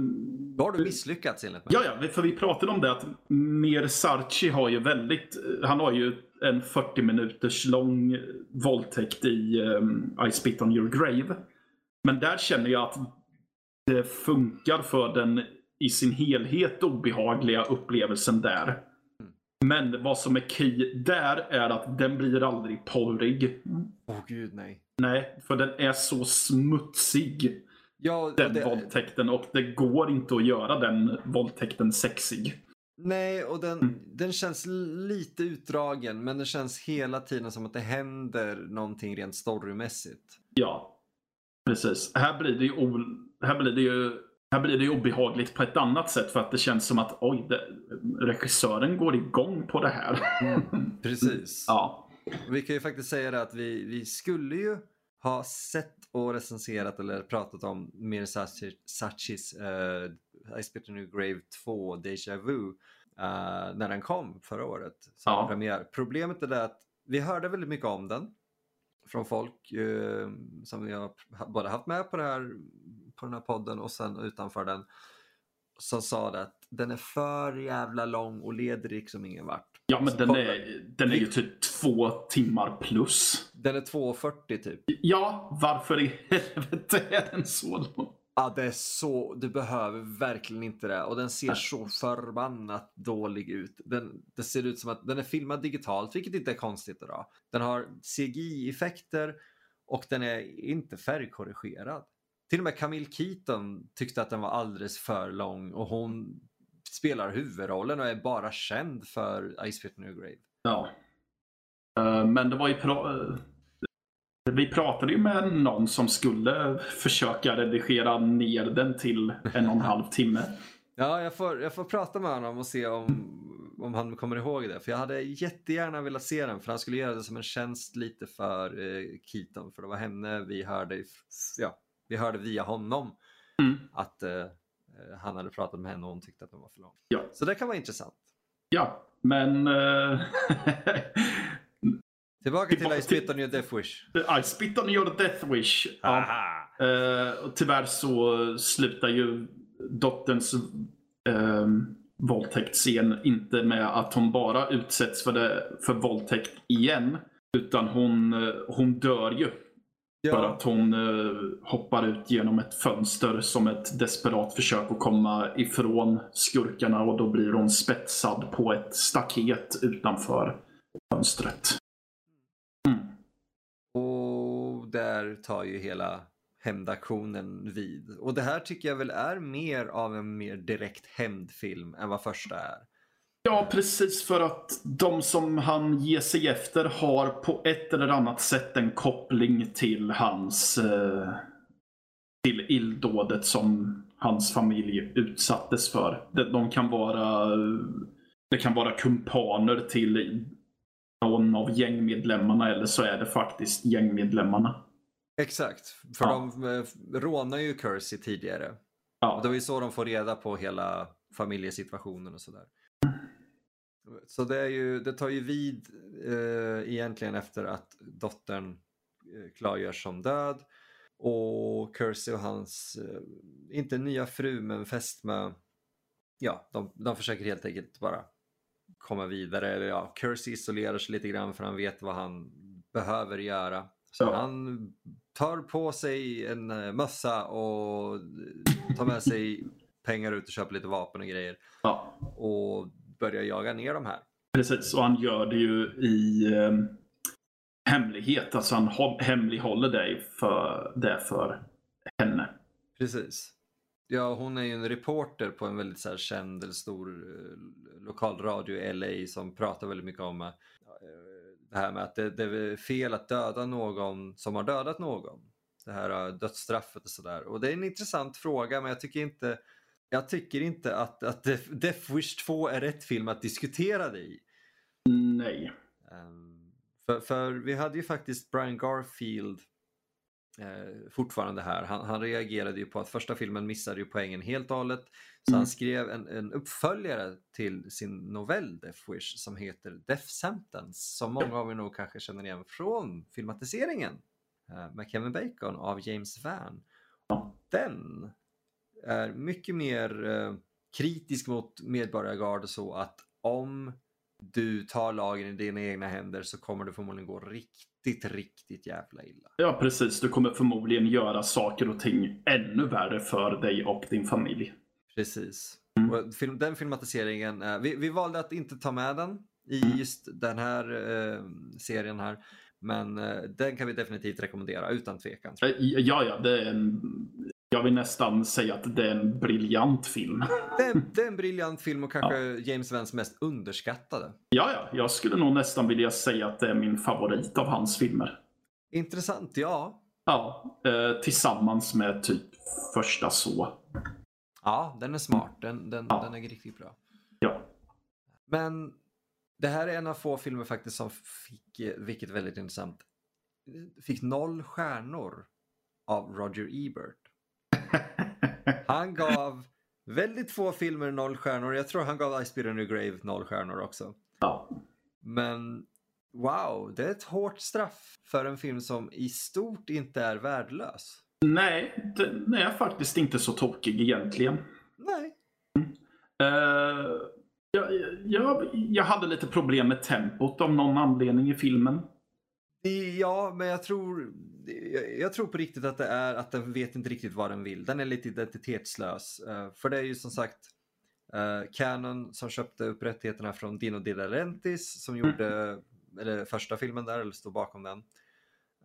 Speaker 1: Då har du misslyckats enligt mig.
Speaker 2: Ja, ja, för vi pratade om det att Mir Sarchi har ju väldigt, han har ju en 40 minuters lång våldtäkt i um, I spit on your grave. Men där känner jag att det funkar för den i sin helhet obehagliga upplevelsen där. Men vad som är key där är att den blir aldrig porrig.
Speaker 1: Åh gud nej.
Speaker 2: Nej, för den är så smutsig
Speaker 1: Ja,
Speaker 2: den
Speaker 1: det,
Speaker 2: våldtäkten och det går inte att göra den våldtäkten sexig.
Speaker 1: nej, och den,
Speaker 2: Mm.
Speaker 1: den känns lite utdragen men det känns hela tiden som att det händer någonting rent storymässigt.
Speaker 2: Ja, Precis. Här blir det ju, o- här blir det ju här blir det obehagligt på ett annat sätt för att det känns som att oj, det, regissören går igång på det här.
Speaker 1: Precis.
Speaker 2: ja.
Speaker 1: Vi kan ju faktiskt säga det att vi, vi skulle ju ha sett och recenserat eller pratat om Mir Sachi- Sachis uh, I Spit a New Grave 2 Deja Vu eh, när den kom förra året som
Speaker 2: Ja.
Speaker 1: premiär. Problemet är det att vi hörde väldigt mycket om den från folk eh, som vi har både haft med på, det här, på den här podden och sen utanför den som sa det att den är för jävla lång och leder liksom ingen vart.
Speaker 2: Ja, men den är, den är ju typ två timmar plus.
Speaker 1: Den är 2.40 typ.
Speaker 2: Ja, varför i helvete är den så lång?
Speaker 1: Ja, det är så, du behöver verkligen inte det. Och den ser så förbannat dålig ut. Den, det ser ut som att den är filmad digitalt, vilket inte är konstigt idag. Den har CGI-effekter och den är inte färgkorrigerad. Till och med Camille Keaton tyckte att den var alldeles för lång och hon spelar huvudrollen och är bara känd för I Spit a New Grave.
Speaker 2: Ja. Eh, Men det var ju... Pra- eh, vi pratade ju med någon som skulle försöka redigera ner den till en och en halv timme.
Speaker 1: Ja, jag får, jag får prata med honom och se om, om han kommer ihåg det. För jag hade jättegärna velat se den för han skulle göra det som en tjänst lite för eh, Keaton. För det var henne vi hörde, ja, vi hörde via honom
Speaker 2: Mm.
Speaker 1: att eh, eh, han hade pratat med henne och hon tyckte att den var för lång.
Speaker 2: Ja.
Speaker 1: Så det kan vara intressant.
Speaker 2: Ja, men... eh,
Speaker 1: Tillbaka till I Spit on your Death Wish.
Speaker 2: I spit on your death wish. Ja. Eh, och tyvärr så slutar ju dotterns eh, våldtäktsscen inte med att hon bara utsätts för, det, för våldtäkt igen. Utan hon, hon dör ju. För
Speaker 1: Ja,
Speaker 2: att hon eh, hoppar ut genom ett fönster som ett desperat försök att komma ifrån skurkarna och då blir hon spetsad på ett staket utanför fönstret. Mm.
Speaker 1: och där tar ju hela hämndaktionen vid. Och det här tycker jag väl är mer av en mer direkt hämndfilm än vad första är.
Speaker 2: Ja, precis för att de som han ger sig efter har på ett eller annat sätt en koppling till hans eh, till illdådet som hans familj utsattes för. De, kan vara det kan vara kumpaner till någon av gängmedlemmarna eller så är det faktiskt gängmedlemmarna.
Speaker 1: Exakt, för
Speaker 2: Ja.
Speaker 1: de eh, rånar ju Kersey tidigare. Och
Speaker 2: Ja,
Speaker 1: det var ju så de får reda på hela familjesituationen och sådär. Så det, är ju, det tar ju vid eh, egentligen efter att dottern eh, klargörs som död. Och Kersey och hans, eh, inte nya fru men fästmö, ja de, de försöker helt enkelt bara komma vidare. Eller ja, Kersey isolerar sig lite grann för han vet vad han behöver göra. Så
Speaker 2: Ja.
Speaker 1: han tar på sig en eh, mössa och tar med sig pengar ut och köper lite vapen och grejer.
Speaker 2: ja.
Speaker 1: Och börjar jaga ner de här.
Speaker 2: Precis, och han gör det ju i eh, hemlighet. Alltså han hå- hemlighåller det för, det för henne.
Speaker 1: Precis. Ja, hon är ju en reporter på en väldigt så här, känd eller stor eh, lokalradio i LA som pratar väldigt mycket om eh, det här med att det, det är fel att döda någon som har dödat någon. Det här eh, dödsstraffet och sådär. Och det är en intressant fråga men jag tycker inte jag tycker inte att, att Death- Wish 2 är rätt film att diskutera det i.
Speaker 2: Nej.
Speaker 1: Ehm, för, för vi hade ju faktiskt Brian Garfield eh, fortfarande här. Han, han reagerade ju på att första filmen missade ju poängen helt och hållet. Så
Speaker 2: Mm.
Speaker 1: han skrev en, en uppföljare till sin novell Death Wish som heter Death Sentence. Som många av er nog kanske känner igen från filmatiseringen eh, med Kevin Bacon av James Van. Den är mycket mer eh, kritisk mot medborgargarde så att om du tar lagen i dina egna händer så kommer det förmodligen gå riktigt, riktigt jävla illa.
Speaker 2: Ja, precis. Du kommer förmodligen göra saker och ting ännu värre för dig och din familj.
Speaker 1: Precis.
Speaker 2: Mm.
Speaker 1: Och film, den filmatiseringen, eh, vi, vi valde att inte ta med den i
Speaker 2: Mm.
Speaker 1: just den här eh, serien här. Men eh, den kan vi definitivt rekommendera utan tvekan.
Speaker 2: Ja, ja, det är en... Jag vill nästan säga att det är en briljant film.
Speaker 1: Det är, det är en briljant film och kanske James Vans mest underskattade.
Speaker 2: Ja, ja, jag skulle nog nästan vilja säga att det är min favorit av hans filmer.
Speaker 1: Intressant, ja.
Speaker 2: Ja, eh, tillsammans med typ första så.
Speaker 1: Ja, den är smart. Den, den,
Speaker 2: Ja.
Speaker 1: den är riktigt bra.
Speaker 2: Ja.
Speaker 1: Men det här är en av få filmer faktiskt som fick, vilket är väldigt intressant, fick noll stjärnor av Roger Ebert. Han gav väldigt få filmer noll stjärnor. Jag tror han gav I Spit on Your Grave noll stjärnor också.
Speaker 2: ja.
Speaker 1: Men wow, det är ett hårt straff för en film som i stort inte är värdelös.
Speaker 2: Nej, den är faktiskt inte så tokig egentligen.
Speaker 1: Nej.
Speaker 2: Eh, jag, jag, jag hade lite problem med tempot av någon anledning i filmen.
Speaker 1: Ja, men jag tror, jag, tror på riktigt att det är att den vet inte riktigt vad den vill. Den är lite identitetslös. Eh, för det är ju som sagt uh, Canon som köpte upp rättigheterna från Dino De Laurentiis som gjorde eller, första filmen där, eller stod bakom den.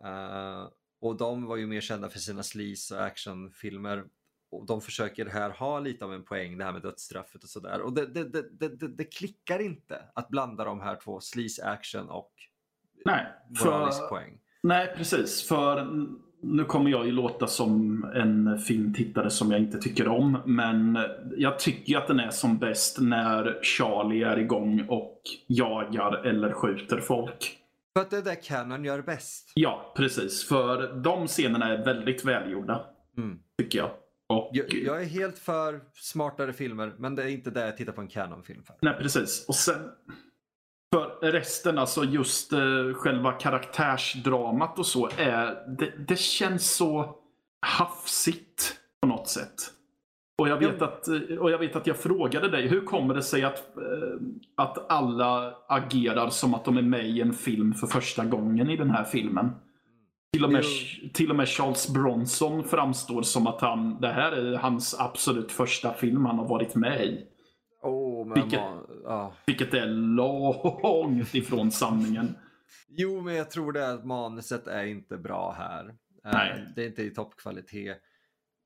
Speaker 1: Eh, och de var ju mer kända för sina sleaze och actionfilmer. Och de försöker här ha lite av en poäng, det här med dödsstraffet och sådär. Och det, det, det, det klickar inte att blanda de här två, sleaze action och
Speaker 2: Nej,
Speaker 1: moralisk
Speaker 2: för,
Speaker 1: poäng.
Speaker 2: nej precis. För nu kommer jag ju låta som en filmtittare som jag inte tycker om. Men jag tycker att den är som bäst när Charlie är igång och jagar eller skjuter folk.
Speaker 1: För att det är det Canon gör bäst.
Speaker 2: Ja, precis. För de scenerna är väldigt välgjorda,
Speaker 1: Mm.
Speaker 2: tycker jag. Och,
Speaker 1: Jag, jag är helt för smartare filmer, men det är inte det jag tittar på en Canon-film för.
Speaker 2: Nej, precis. Och sen för resten, alltså just eh, själva karaktärsdramat och så, är, det, det känns så hafsigt på något sätt. Och jag, vet att, eh, och jag vet att jag frågade dig, hur kommer det sig att, eh, att alla agerar som att de är med i en film för första gången i den här filmen? Till och, med, till och med Charles Bronson framstår som att han, det här är hans absolut första film han har varit med i.
Speaker 1: Oh, men
Speaker 2: Vilket-
Speaker 1: man, ja.
Speaker 2: Vilket är långt ifrån sanningen.
Speaker 1: Jo, men jag tror det att manuset är inte bra här. Eh,
Speaker 2: Nej.
Speaker 1: Det är inte i toppkvalitet.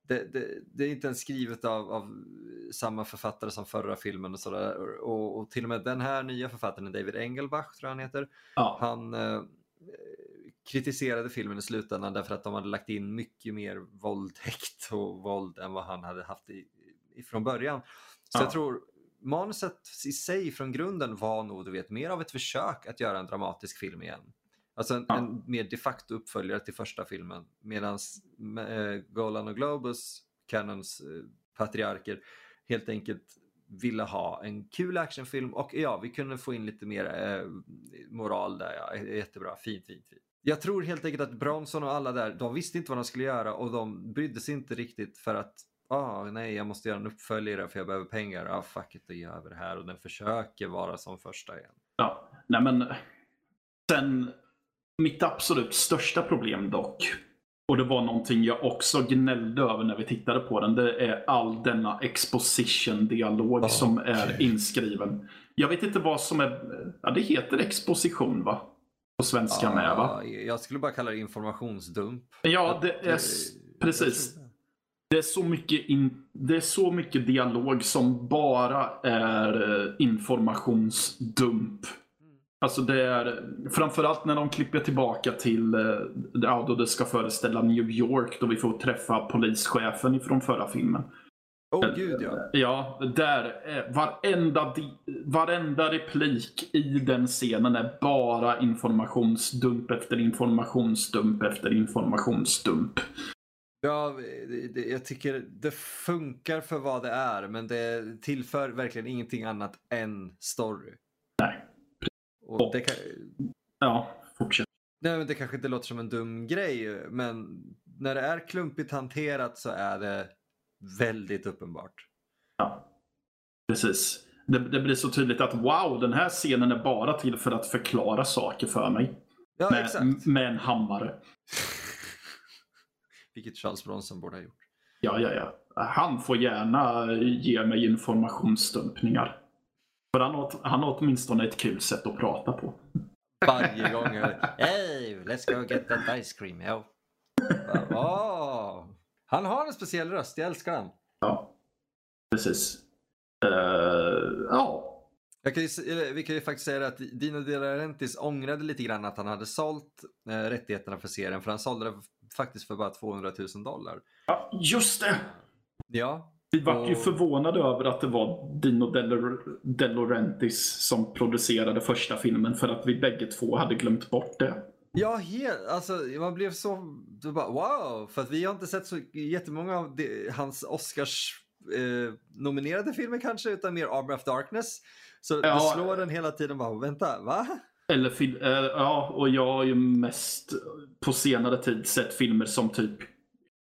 Speaker 1: Det, det, det är inte ens skrivet av, av samma författare som förra filmen och sådär. Och, och till och med den här nya författaren, David Engelbach tror jag han heter,
Speaker 2: Ja,
Speaker 1: Han eh, kritiserade filmen i slutändan därför att de hade lagt in mycket mer våldtäkt och våld än vad han hade haft i, från början. Så
Speaker 2: Ja.
Speaker 1: jag tror manuset i sig från grunden var nog du vet, mer av ett försök att göra en dramatisk film igen. Alltså en,
Speaker 2: Ja.
Speaker 1: en mer de facto uppföljare till första filmen. Medan eh, Golan och Globus, Canons eh, patriarker, helt enkelt ville ha en kul actionfilm och ja, vi kunde få in lite mer eh, moral där. Ja. Jättebra, fint, fint, fint. Jag tror helt enkelt att Bronson och alla där, de visste inte vad de skulle göra och de brydde sig inte riktigt för att ah, nej, jag måste göra en uppföljare för jag behöver pengar. Ah, fuck it, då gör vi det här och den försöker vara som första igen.
Speaker 2: ja. Nej men. Sen. Mitt absolut största problem dock. Och det var någonting jag också gnällde över när vi tittade på den. Det är all denna exposition-dialog
Speaker 1: Ja,
Speaker 2: som är
Speaker 1: okej.
Speaker 2: inskriven. Jag vet inte vad som är... Ja, det heter exposition va? På svenska med va?
Speaker 1: Ah, jag skulle bara kalla det informationsdump.
Speaker 2: Ja, det är
Speaker 1: eh,
Speaker 2: precis. Det. Är, så mycket in, det är så mycket dialog som bara är eh, informationsdump. Alltså det är framförallt när de klipper tillbaka till eh, ja, då det ska föreställa New York då vi får träffa polischefen ifrån förra filmen.
Speaker 1: Åh gud ja.
Speaker 2: Ja, där är varenda, varenda replik i den scenen är bara informationsdump efter informationsdump efter informationsdump.
Speaker 1: Ja, jag tycker det funkar för vad det är men det tillför verkligen ingenting annat än story.
Speaker 2: Nej.
Speaker 1: Och
Speaker 2: Och-
Speaker 1: det, kan,
Speaker 2: Ja, fortsätt.
Speaker 1: nej, men det kanske inte låter som en dum grej men när det är klumpigt hanterat så är det väldigt uppenbart.
Speaker 2: Ja, precis. Det, det blir så tydligt att wow, den här scenen är bara till för att förklara saker för mig.
Speaker 1: Ja,
Speaker 2: med,
Speaker 1: exakt.
Speaker 2: med en hammare.
Speaker 1: Vilket Charles Bronson borde ha gjort.
Speaker 2: Ja, ja, ja. Han får gärna ge mig informationsstumpningar. För han har, han har åtminstone ett kul sätt att prata på.
Speaker 1: Varje gång. jag- Hey, let's go get that ice cream. Yo. Åh. Han har en speciell röst, jag älskar den.
Speaker 2: Ja, precis. Eh, ja,
Speaker 1: kan ju, vi kan ju faktiskt säga att Dino De Laurentiis ångrade lite grann att han hade sålt eh, rättigheterna för serien för han sålde det faktiskt för bara 200 000 dollar.
Speaker 2: Ja, just det!
Speaker 1: Ja.
Speaker 2: Vi var ju
Speaker 1: Och-
Speaker 2: förvånade över att det var Dino De, De Laurentiis som producerade första filmen för att vi bägge två hade glömt bort det.
Speaker 1: Ja, helt, alltså man blev så, du bara wow, för att vi har inte sett så jättemånga av det, hans Oscars eh, nominerade filmer kanske, utan mer Armor of Darkness. Så
Speaker 2: Ja.
Speaker 1: det slår den hela tiden bara, vänta, va?
Speaker 2: Eller fil- eh, ja, och jag har ju mest på senare tid sett filmer som typ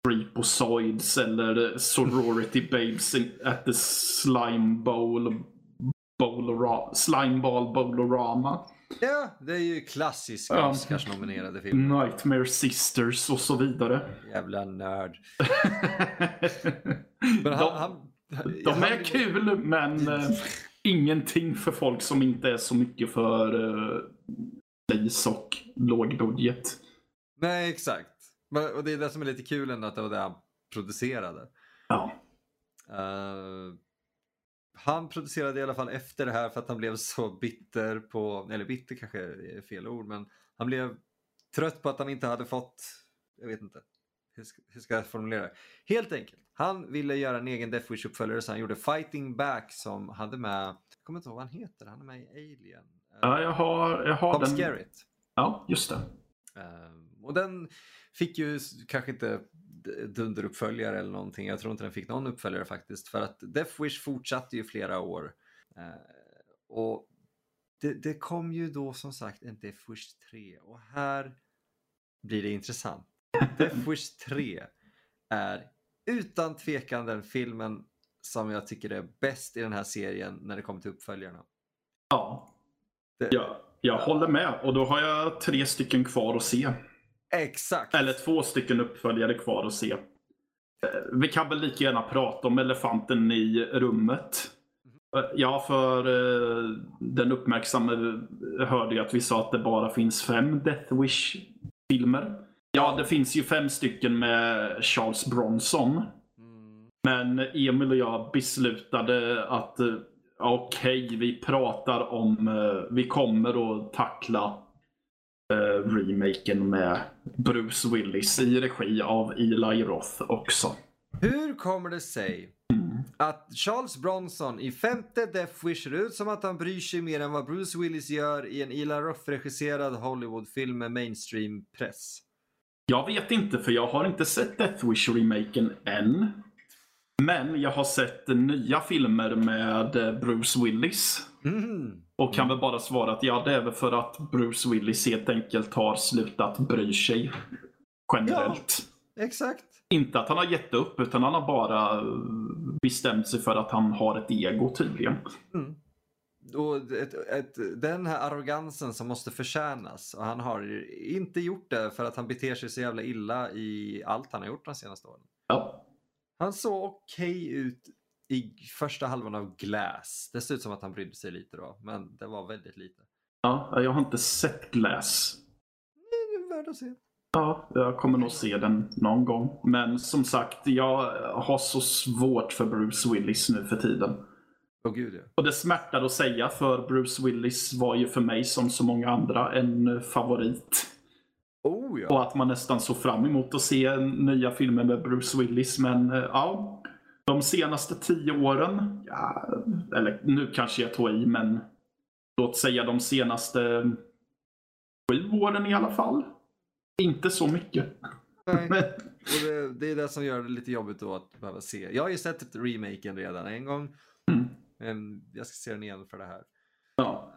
Speaker 2: Creepozoids eller Sorority Babes at the Slime Bowl Slime Ball Bowlorama.
Speaker 1: Ja, det är ju klassiska
Speaker 2: Ja.
Speaker 1: Oscars-nominerade filmer.
Speaker 2: Nightmare Sisters och så vidare.
Speaker 1: Jävla nörd. Men han,
Speaker 2: de,
Speaker 1: han,
Speaker 2: de
Speaker 1: han-
Speaker 2: är kul men eh, ingenting för folk som inte är så mycket för uh, pris och lågbudget.
Speaker 1: Nej, exakt. Och det är det som är lite kul ändå att det var det han producerade.
Speaker 2: Ja.
Speaker 1: Eh, han producerade i alla fall efter det här för att han blev så bitter på, eller bitter kanske är fel ord, men han blev trött på att han inte hade fått, jag vet inte, hur ska, hur ska jag formulera det? Helt enkelt, han ville göra en egen Death Wish-uppföljare så han gjorde Fighting Back som hade med, jag kommer inte ihåg vad han heter, han är med i Alien.
Speaker 2: Ja, jag har, jag har
Speaker 1: Tom
Speaker 2: den.
Speaker 1: Skerritt.
Speaker 2: Ja, just det.
Speaker 1: Ehm, och den fick ju kanske inte dunderuppföljare eller någonting. Jag tror inte den fick någon uppföljare faktiskt. För att Death Wish fortsatte ju flera år. Ehm, och det, det kom ju då som sagt en Death Wish 3. Och här blir det intressant. Death Wish 3 är utan tvekan den filmen som jag tycker är bäst i den här serien när det kommer till uppföljarna.
Speaker 2: Ja,
Speaker 1: Det,
Speaker 2: jag, jag håller med. Och då har jag tre stycken kvar att se.
Speaker 1: Exakt!
Speaker 2: Eller två stycken uppföljare kvar att se. Eh, Vi kan väl lika gärna prata om elefanten i rummet. Eh, Ja, för eh, den uppmärksamme hörde ju att vi sa att det bara finns fem Death Wish-filmer. Ja, det finns ju fem stycken med Charles Bronson.
Speaker 1: Mm.
Speaker 2: Men Emil och jag beslutade att eh, okej, okej, vi pratar om, eh, vi kommer att tackla uh, remaken med Bruce Willis i regi av Eli Roth också.
Speaker 1: Hur kommer det sig att Charles Bronson i femte Death Wish ser ut som att han bryr sig mer än vad Bruce Willis gör i en Eli Roth-regisserad Hollywoodfilm med mainstream-press?
Speaker 2: Jag vet inte för jag har inte sett Death Wish-remaken än. Men jag har sett nya filmer med Bruce Willis.
Speaker 1: Mm.
Speaker 2: Och kan väl bara svara att ja, det är väl för att Bruce Willis helt enkelt har slutat bry sig. Generellt.
Speaker 1: Exakt.
Speaker 2: Inte att han har gett upp, utan han har bara bestämt sig för att han har ett ego tydligen.
Speaker 1: Mm. Och ett, ett, den här arrogansen som måste förtjänas och han har inte gjort det för att han beter sig så jävla illa i allt han har gjort de senaste åren.
Speaker 2: Ja.
Speaker 1: Han såg okej ut i första halvan av Glass. Det ser ut som att han brydde sig lite då, men det var väldigt lite.
Speaker 2: ja, jag har inte sett Glass.
Speaker 1: Det är värd att se.
Speaker 2: Ja, jag kommer nog se den någon gång. Men som sagt, jag har så svårt för Bruce Willis nu för tiden.
Speaker 1: Åh gud ja.
Speaker 2: Och det smärtar att säga för Bruce Willis var ju för mig som så många andra en favorit.
Speaker 1: Oh ja.
Speaker 2: Och att man nästan såg fram emot att se nya filmer med Bruce Willis. Men eh, ja, de senaste tio åren, ja, eller nu kanske jag tog i, men låt säga de senaste sju åren i alla fall. Inte så mycket.
Speaker 1: Nej. Och det, det är det som gör det lite jobbigt då att behöva se. Jag har ju sett ett remaken redan en gång.
Speaker 2: Mm.
Speaker 1: Jag ska se den igen för det här.
Speaker 2: Ja.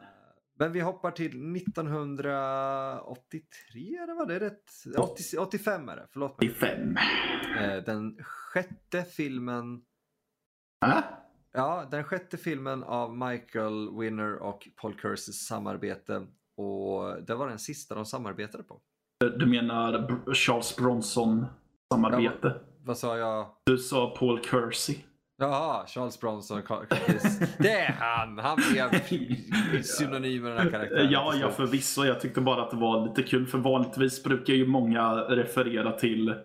Speaker 1: Men vi hoppar till 1983 eller vad det rätt? 80, 85 är det, förlåt mig.
Speaker 2: 85.
Speaker 1: Eh, Den sjätte filmen
Speaker 2: Äh?
Speaker 1: Ja, den sjätte filmen av Michael Winner och Paul Curses samarbete. Och det var den sista de samarbetade på.
Speaker 2: Du menar Charles Bronson samarbete?
Speaker 1: Vad sa jag?
Speaker 2: Du sa Paul Kersey.
Speaker 1: Jaha, Charles Bronson. Det är han! Han blev synonym med den här karaktären.
Speaker 2: Ja, ja förvisso. Jag tyckte bara att det var lite kul för vanligtvis brukar ju många referera till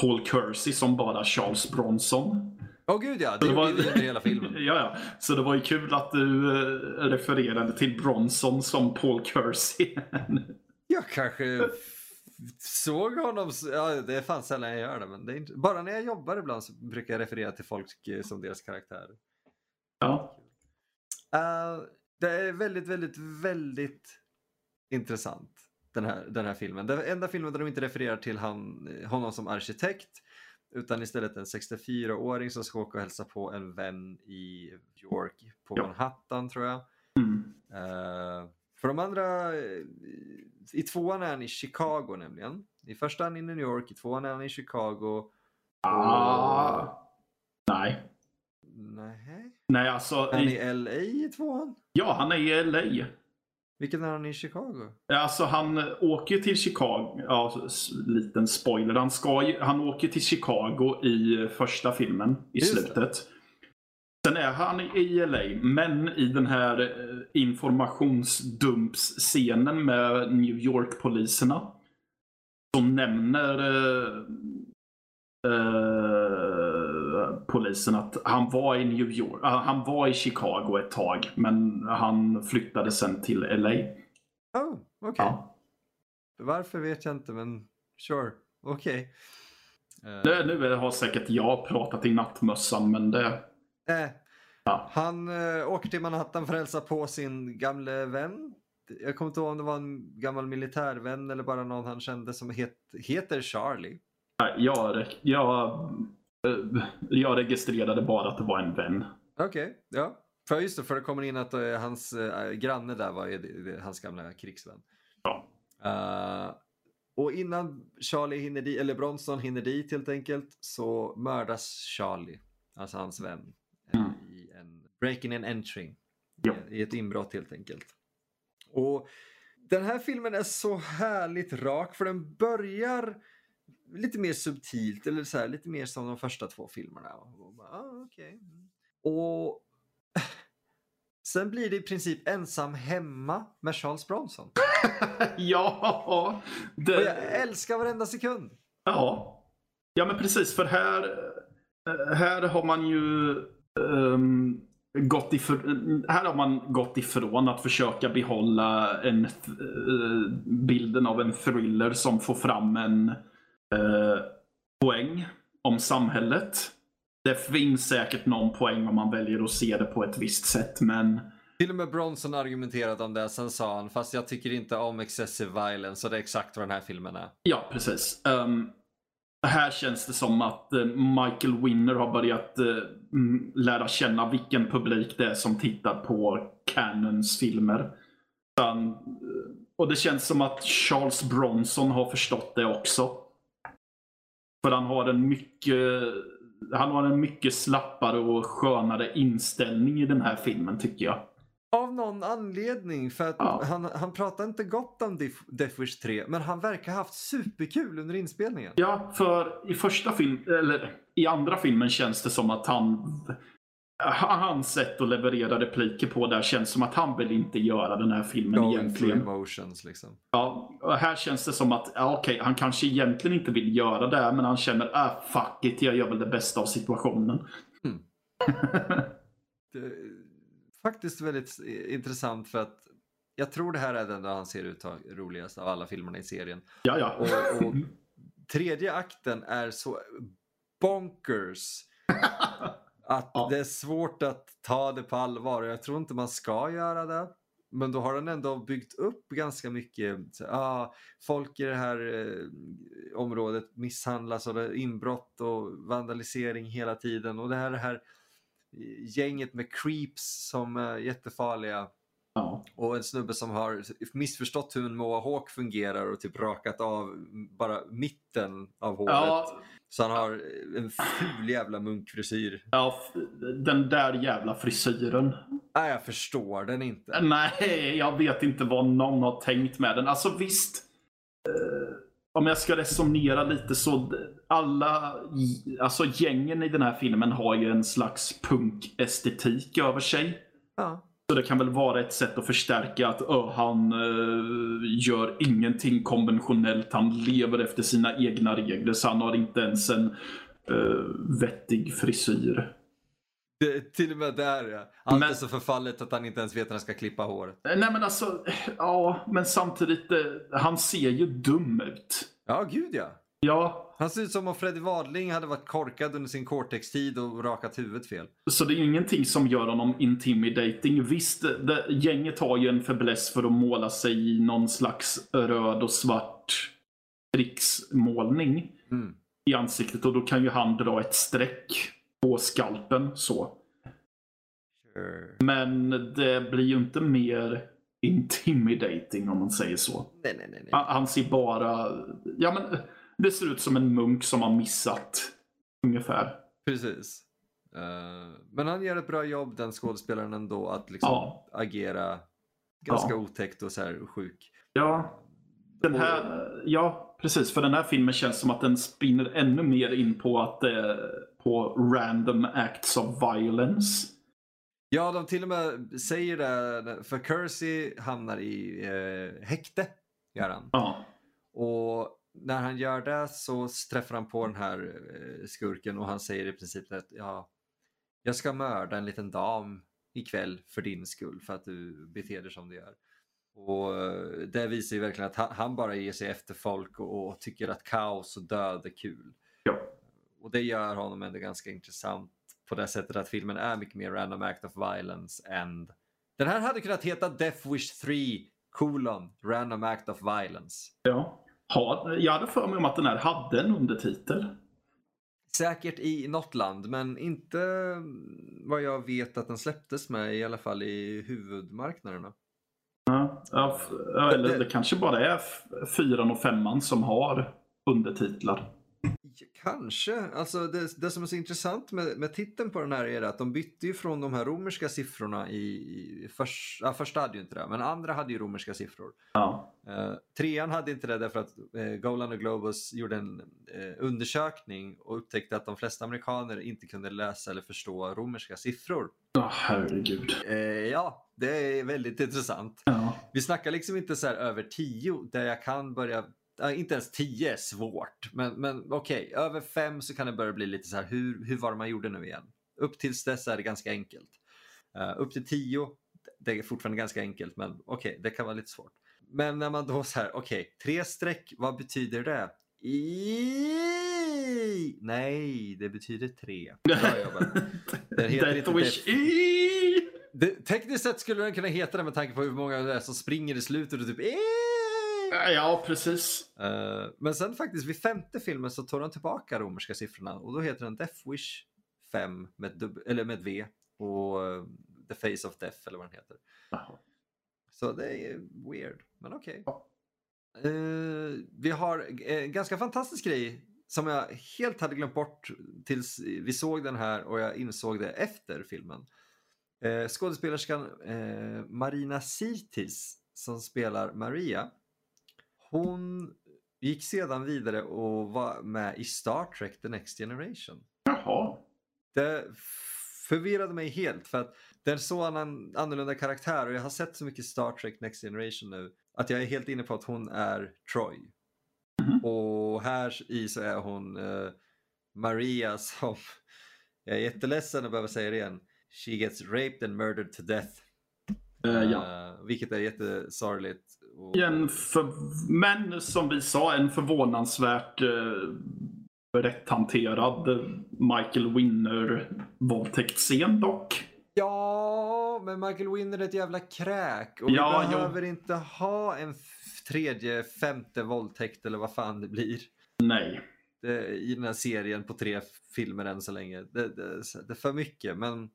Speaker 2: Paul Kersey som bara Charles Bronson.
Speaker 1: Åh gud ja, det
Speaker 2: Det var-
Speaker 1: under hela filmen.
Speaker 2: Ja, ja. Så det var ju kul att du eh, refererade till Bronson som Paul Kersey.
Speaker 1: Jag kanske såg honom, ja, det är fan sällan jag gör det, men det är inte, bara när jag jobbar ibland så brukar jag referera till folk eh, som deras karaktärer.
Speaker 2: Ja.
Speaker 1: Uh, det är väldigt, väldigt, väldigt intressant den här, den här filmen. Den enda filmen där de inte refererar till han, honom som arkitekt utan istället en 64-åring som ska åka och hälsa på en vän i York på
Speaker 2: Ja.
Speaker 1: Manhattan tror jag.
Speaker 2: Mm.
Speaker 1: Eh, för de andra, eh, i tvåan är han i Chicago nämligen. I första är han i New York, i tvåan är han i Chicago.
Speaker 2: Ah. Nej.
Speaker 1: Nej.
Speaker 2: Nej, alltså.
Speaker 1: Är han
Speaker 2: I,
Speaker 1: i LA i tvåan?
Speaker 2: ja, han är i LA.
Speaker 1: Vilken är han i Chicago?
Speaker 2: Alltså han åker till Chicago. Ja, liten spoiler. Han, ska, han åker till Chicago i första filmen i
Speaker 1: Just
Speaker 2: slutet. Sen är han i LA, men i den här eh, informationsdumpsscenen med New York-poliserna. Så nämner eh, eh, polisen att han var i New York, ah, han var i Chicago ett tag, men han flyttade sen till LA.
Speaker 1: Oh, okej.
Speaker 2: Ja.
Speaker 1: Varför vet jag inte, men sure. Okej. Eh,
Speaker 2: Det, nu har säkert jag pratat i nattmössan, men det...
Speaker 1: eh,
Speaker 2: Ja.
Speaker 1: Han eh, åker till Manhattan för att hälsa på sin gamle vän. Jag kommer inte ihåg om det var en gammal militärvän eller bara någon han kände som het, heter Charlie.
Speaker 2: Nej, Jag, jag, eh, jag registrerade bara att det var en vän.
Speaker 1: Okej, ja. För just det, för det kommer in att eh, hans eh, granne där var det- hans gamla krigsvän.
Speaker 2: Ja.
Speaker 1: Och innan Charlie hinner dit, eller Bronson hinner dit helt enkelt, så mördas Charlie, alltså hans vän, breaking and entering.
Speaker 2: Ja.
Speaker 1: I ett inbrott helt enkelt. Och den här filmen är så härligt rak för den börjar lite mer subtilt eller så här, lite mer som de första två filmerna. Och, bara, ah, okej. Mm. och sen blir det i princip ensam hemma med Charles Bronson.
Speaker 2: ja, det,
Speaker 1: Och jag älskar varenda sekund.
Speaker 2: ja. Ja, men precis. För här, eh, här har man ju ehm, gått ifrån, här har man gått ifrån att försöka behålla en, eh, bilden av en thriller som får fram en eh, poäng om samhället. Det finns säkert någon poäng om man väljer att se det på ett visst sätt, men
Speaker 1: Till och med Bronson argumenterat om det, sen sa han fast jag tycker inte om excessive violence så det är exakt vad den här filmen är.
Speaker 2: Ja, precis. Ehm, här känns det som att eh, Michael Winner har börjat eh, lära känna vilken publik det är som tittar på Canons filmer. Eh, och det känns som att Charles Bronson har förstått det också. För han har en mycket han har en mycket slappare och skönare inställning i den här filmen tycker jag.
Speaker 1: Av någon anledning, för att
Speaker 2: Ja.
Speaker 1: han, han pratar inte gott om Death Wish 3, men han verkar ha haft superkul under inspelningen.
Speaker 2: Ja, för i första film, eller i andra filmen känns det som att han Hans sätt att leverera repliker på där känns som att han vill inte göra den här filmen
Speaker 1: Going
Speaker 2: egentligen.
Speaker 1: emotions liksom.
Speaker 2: Ja, och här känns det som att, ja, okej, han kanske egentligen inte vill göra det, men han känner, ah, fuck it, jag gör väl det bästa av situationen.
Speaker 1: Det är faktiskt väldigt intressant för att jag tror det här är den där han ser ut roligast av alla filmerna i serien.
Speaker 2: Ja, ja.
Speaker 1: Och, och tredje akten är så bonkers att
Speaker 2: Ja.
Speaker 1: det är svårt att ta det på allvar. Jag tror inte man ska göra det. Men då har den ändå byggt upp ganska mycket. Så, ah, folk i det här eh, området misshandlas och det är inbrott och vandalisering hela tiden. Och det här, det här gänget med creeps som är jättefarliga.
Speaker 2: ja.
Speaker 1: Och en snubbe som har missförstått hur en mohawk fungerar och typ rakat av bara mitten av håret.
Speaker 2: Ja,
Speaker 1: Så han har en ful jävla munkfrisyr.
Speaker 2: ja, den där jävla frisyren.
Speaker 1: Nej, jag förstår den inte.
Speaker 2: Nej, jag vet inte vad någon har tänkt med den. Alltså visst, eh, om jag ska resonera lite så alla, alltså gängen i den här filmen har ju en slags punkestetik över sig.
Speaker 1: Ja.
Speaker 2: Så det kan väl vara ett sätt att förstärka att ö, han eh, gör ingenting konventionellt. Han lever efter sina egna regler så han har inte ens en eh, vettig frisyr.
Speaker 1: Det, till och med där ja. Allt
Speaker 2: Men-
Speaker 1: är så förfallet att han inte ens vet när han ska klippa håret.
Speaker 2: Nej men alltså, ja, men samtidigt, eh, han ser ju dum ut.
Speaker 1: Ja, gud ja.
Speaker 2: Ja,
Speaker 1: Han ser ut som om Freddy Wadling hade varit korkad under sin Cortex-tid och rakat huvudet fel.
Speaker 2: så det är ju ingenting som gör honom intimidating. Visst, det, gänget har ju en fäbless för att måla sig i någon slags röd och svart krigsmålning
Speaker 1: Mm.
Speaker 2: i ansiktet och då kan ju han dra ett streck på skalpen så.
Speaker 1: Sure.
Speaker 2: Men det blir ju inte mer intimidating om man säger så.
Speaker 1: Nej, nej, nej.
Speaker 2: Han, ser bara... Ja, men det ser ut som en munk som har missat. Ungefär.
Speaker 1: Precis. Eh, men han gör ett bra jobb, den skådespelaren ändå, att liksom
Speaker 2: Ja.
Speaker 1: agera ganska
Speaker 2: Ja.
Speaker 1: otäckt och så här sjuk.
Speaker 2: Ja, den här, ja, precis. För den här filmen känns som att den spinner ännu mer in på att är på random acts of violence.
Speaker 1: Ja, de till och med säger det, för Kersey hamnar i eh, häkte, gör han.
Speaker 2: Ja,
Speaker 1: Och när han gör det så träffar han på den här eh, skurken och han säger i princip att ja, jag ska mörda en liten dam ikväll för din skull för att du beter dig som du gör. Och eh, det visar ju verkligen att han, bara ger sig efter folk och, och tycker att kaos och död är kul. Och det gör honom ändå ganska intressant på det sättet att filmen är mycket mer random act of violence än... Den här hade kunnat heta Death Wish 3 colon random act of violence.
Speaker 2: ja. Ha, jag hade för mig om att den här hade en undertitel.
Speaker 1: Säkert i något land, men inte vad jag vet att den släpptes med i alla fall i huvudmarknaderna.
Speaker 2: Ja, eller
Speaker 1: Det-
Speaker 2: det kanske bara är fyran och femman som har undertitlar.
Speaker 1: Kanske. Alltså det, det som är så intressant med, med titeln på den här är att de bytte ju från de här romerska siffrorna i, i förs, ja, första hade ju inte det, men andra hade ju romerska siffror.
Speaker 2: Ja,
Speaker 1: Eh, trean hade inte det därför att eh, Golan och Globus gjorde en eh, undersökning och upptäckte att de flesta amerikaner inte kunde läsa eller förstå romerska siffror.
Speaker 2: oh, herregud.
Speaker 1: Eh, ja, det är väldigt intressant.
Speaker 2: Ja.
Speaker 1: Vi snackar liksom inte så här över 10 där jag kan börja, inte ens 10 är svårt, men, men okej, över 5 så kan det börja bli lite så här, hur, hur var det man gjorde nu igen? Upp tills dess är det ganska enkelt. Uh, upp till 10, det är fortfarande ganska enkelt, men okej, det kan vara lite svårt. Men när man då så här, okej, tre streck, vad betyder det? I... Nej, det betyder tre. Bra jobbat. Den heter inte
Speaker 2: Wish E!
Speaker 1: Det, tekniskt sett skulle den kunna heta det med tanke på hur många det är som springer i slutet och typ "Eh!"
Speaker 2: Ja, precis.
Speaker 1: Eh, Men sen faktiskt vid femte filmen så tar de tillbaka romerska siffrorna och då heter den Death Wish 5 med, eller med V och eh, The Face of Death eller vad den heter.
Speaker 2: Jaha.
Speaker 1: Så det är weird, men okej.
Speaker 2: Ja.
Speaker 1: Eh, vi har en ganska fantastisk grej som jag helt hade glömt bort tills vi såg den här och jag insåg det efter filmen. Eh, skådespelerskan eh, Marina Sirtis som spelar Maria. Hon gick sedan vidare och var med i Star Trek The Next Generation.
Speaker 2: Jaha.
Speaker 1: Det förvirrade mig helt för att det är så annan, annorlunda karaktär och jag har sett så mycket Star Trek Next Generation nu att jag är helt inne på att hon är Troy.
Speaker 2: Mhm.
Speaker 1: Och här i så är hon eh, Maria som, jag är jätteledsen att behöva säga det igen, she gets raped and murdered to death.
Speaker 2: Eh, ja.
Speaker 1: Eh, vilket är jättesorgligt. Och,
Speaker 2: En för... Men som vi sa, en förvånansvärt eh, rätt hanterad Michael Winner våldtäktsscen dock.
Speaker 1: Ja, men Michael Winner är ett jävla kräk. Och
Speaker 2: Ja,
Speaker 1: vi behöver inte ha en tredje, femte våldtäkt eller vad fan det blir.
Speaker 2: Nej.
Speaker 1: Det, I den här serien på tre filmer än så länge. Det, det, det är för mycket. Men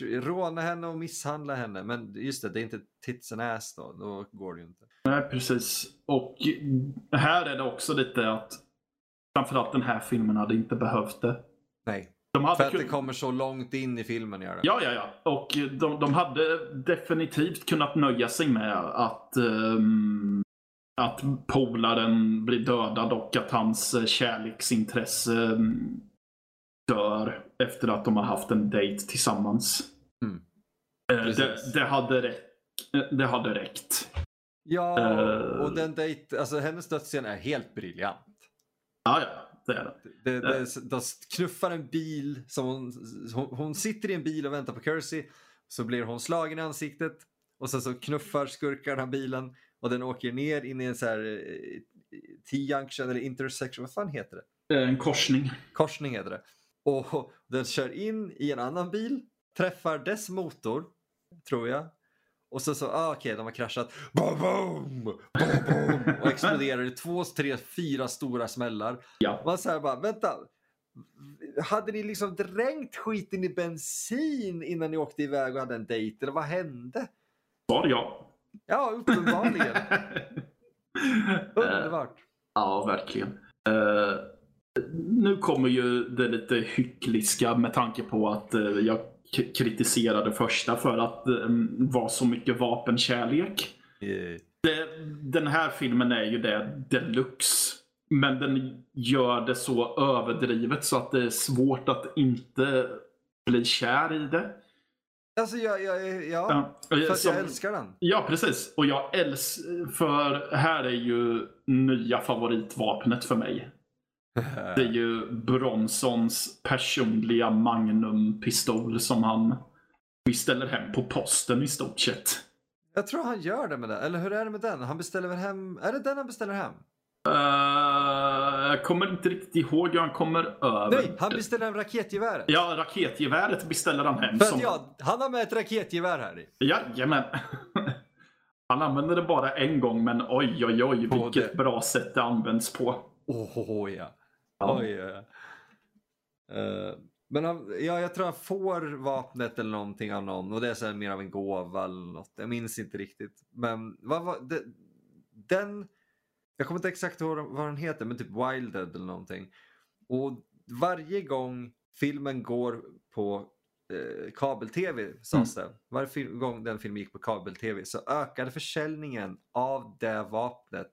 Speaker 1: råna henne och misshandla henne. Men just det, det är inte tits and ass då. Då går det ju inte.
Speaker 2: Nej, precis. Och här är det också lite att framförallt den här filmen hade inte behövt det.
Speaker 1: Nej,
Speaker 2: De hade
Speaker 1: för att
Speaker 2: kun-
Speaker 1: det kommer så långt in i filmen gör det.
Speaker 2: Ja, ja, ja. Och de, de hade definitivt kunnat nöja sig med att, ehm, att polaren blir dödad och att hans eh, kärleksintresse ehm, dör efter att de har haft en dejt tillsammans.
Speaker 1: Mm.
Speaker 2: Eh, det,
Speaker 1: Precis.
Speaker 2: det, hade räckt. det hade räckt.
Speaker 1: Ja,
Speaker 2: Eh.
Speaker 1: och den dejt, alltså hennes dödsscen är helt briljant.
Speaker 2: Ja, ja. det är det.
Speaker 1: Det, det, de knuffar en bil, som hon, hon, hon sitter i en bil och väntar på Kersey. Så blir hon slagen i ansiktet och sen så knuffar skurkarna bilen och den åker ner in i en så här eh, T-junction eller intersection, vad fan heter det?
Speaker 2: En korsning.
Speaker 1: Korsning heter det. Och den kör in i en annan bil, träffar dess motor, tror jag. Och så så, ah, okej, okay, de har kraschat. Boom, boom, boom, boom, och exploderar i två, tre, fyra stora smällar.
Speaker 2: Ja.
Speaker 1: Man säger bara, vänta. Hade ni liksom dränkt skiten i bensin innan ni åkte iväg och hade en dejt? Eller vad hände?
Speaker 2: Var ja.
Speaker 1: Ja, uppenbarligen. Underbart.
Speaker 2: Ja, verkligen. Uh, nu kommer ju det lite hyckliska med tanke på att uh, jag kritiserade första för att det um, var så mycket vapenkärlek.
Speaker 1: Yeah.
Speaker 2: Det, den här filmen är ju det deluxe. Men den gör det så överdrivet så att det är svårt att inte bli kär i det.
Speaker 1: Alltså jag, jag, ja, ja. för att Som, jag älskar den.
Speaker 2: Ja, precis. Och jag älskar, för här är ju nya favoritvapnet för mig. Det är ju Bronsons personliga Magnum-pistol som han beställer hem på posten i stort sett.
Speaker 1: Jag tror han gör det med den. Eller hur är det med den? Han beställer väl hem... Är det den han beställer hem?
Speaker 2: Uh, jag kommer inte riktigt ihåg hur han kommer över.
Speaker 1: Nej, han beställer hem raketgeväret.
Speaker 2: Ja, raketgeväret beställer han hem.
Speaker 1: För som... ja, han har med ett raketgevär här i.
Speaker 2: Jajamän. Han använder det bara en gång, men oj, oj, oj, vilket det... bra sätt det används på.
Speaker 1: Oh, ja. Ja. Oj, ja. Uh, men han, ja, jag tror han får vapnet eller någonting av någon och det är så mer av en gåva eller något. Jag minns inte riktigt. Men vad var det, den jag kommer inte exakt ihåg vad den heter, men typ Wilded eller någonting. Och varje gång filmen går på eh, kabel-tv, sades mm. det. Varje gång den filmen gick på kabel-tv så ökade försäljningen av det vapnet eh,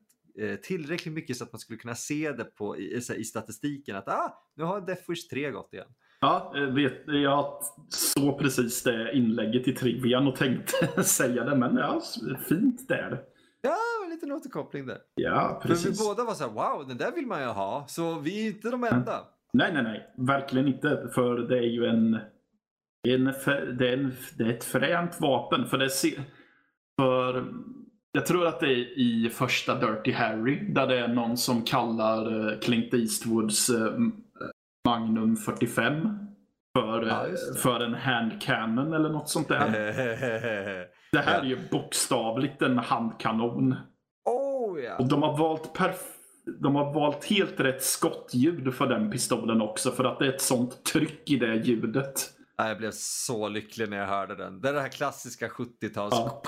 Speaker 1: tillräckligt mycket så att man skulle kunna se det på, i, i statistiken att ah, nu har Death Wish 3 gått igen.
Speaker 2: Ja, eh, vet, jag såg precis det inlägget i Trivian och tänkte säga det, men ja, fint där.
Speaker 1: Ja, en liten återkoppling där.
Speaker 2: Ja, precis.
Speaker 1: För vi båda var så här, wow, den där vill man ju ha. Så vi är inte de enda.
Speaker 2: Nej, nej, nej. Verkligen inte. För det är ju en... en det, är en det är ett fränt vapen. För det ser... För... Jag tror att det är i första Dirty Harry där det är någon som kallar eh, Clint Eastwoods eh, Magnum 45 för, ja, för en hand cannon eller något sånt där. det här är ju bokstavligt en handkanon.
Speaker 1: Oh, ja.
Speaker 2: Och de har valt perf de har valt helt rätt skottljud för den pistolen också för att det är ett sånt tryck i det ljudet.
Speaker 1: Jag blev så lycklig när jag hörde den. Det är det här klassiska 70-tals... Ja.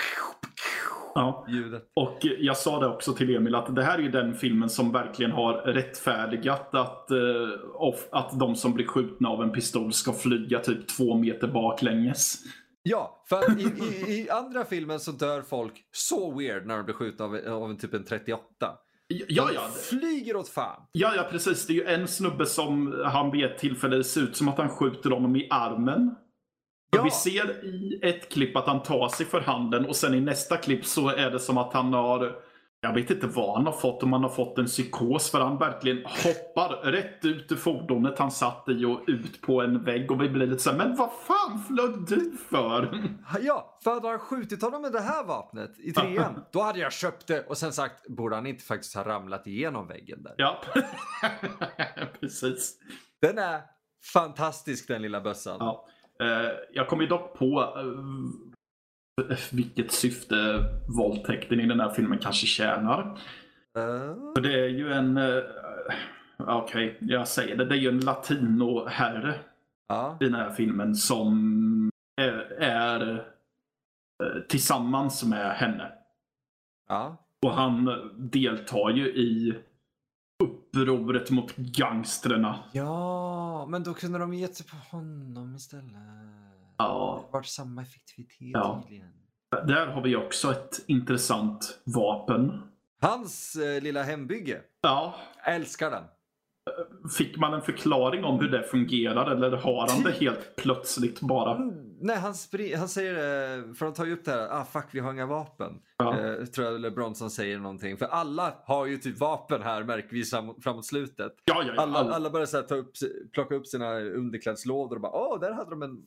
Speaker 2: Ja.
Speaker 1: Ljudet.
Speaker 2: Och jag sa det också till Emil att det här är ju den filmen som verkligen har rättfärdigat att, uh, att de som blir skjutna av en pistol ska flyga typ två meter baklänges.
Speaker 1: Ja, för i, i, i, andra filmen så dör folk så weird när de blir skjutna av, av en typ en 38.
Speaker 2: Ja, ja.
Speaker 1: flyger åt fan.
Speaker 2: Ja, ja, precis. Det är ju en snubbe som han vid ett tillfälle, ser ut som att han skjuter honom i armen. Ja. Vi ser i ett klipp att han tar sig för handen och sen i nästa klipp så är det som att han har jag vet inte vad han har fått, om han har fått en psykos för han verkligen hoppar rätt ut ur fordonet han satt i och ut på en vägg och vi blir lite såhär, men vad fan flög du för?
Speaker 1: Ja, för hade han skjutit honom med det här vapnet i trean, då hade jag köpt det och sen sagt, borde han inte faktiskt ha ramlat igenom väggen där?
Speaker 2: Ja, precis.
Speaker 1: Den är fantastisk den lilla bössan.
Speaker 2: Ja. Eh, jag kom ju dock på eh, vilket syfte våldtäkten i den här filmen kanske tjänar. Uh. För det är ju en, uh, okej, okay, jag säger det, det är ju en latinoherre uh. i den här filmen som är, är uh, tillsammans med henne. Och han deltar ju i upproret mot gangstrarna.
Speaker 1: Ja, men då kunde de gett sig på honom istället.
Speaker 2: Ja.
Speaker 1: Det var samma effektivitet
Speaker 2: ja. tydligen. Där har vi också ett intressant vapen.
Speaker 1: Hans eh, lilla hembygge.
Speaker 2: Ja.
Speaker 1: älskar den.
Speaker 2: Fick man en förklaring om hur det fungerar eller har han det helt plötsligt bara?
Speaker 1: nej, han, han säger, eh, för han tar ju upp det här, ah fuck vi har inga vapen.
Speaker 2: Ja.
Speaker 1: Eh, tror jag LeBronson säger någonting. För alla har ju typ vapen här märker vi fram, framåt slutet.
Speaker 2: Ja, ja, ja.
Speaker 1: Alla, alla börjar så här, ta upp, plocka upp sina underklädslådor och bara åh, där hade de en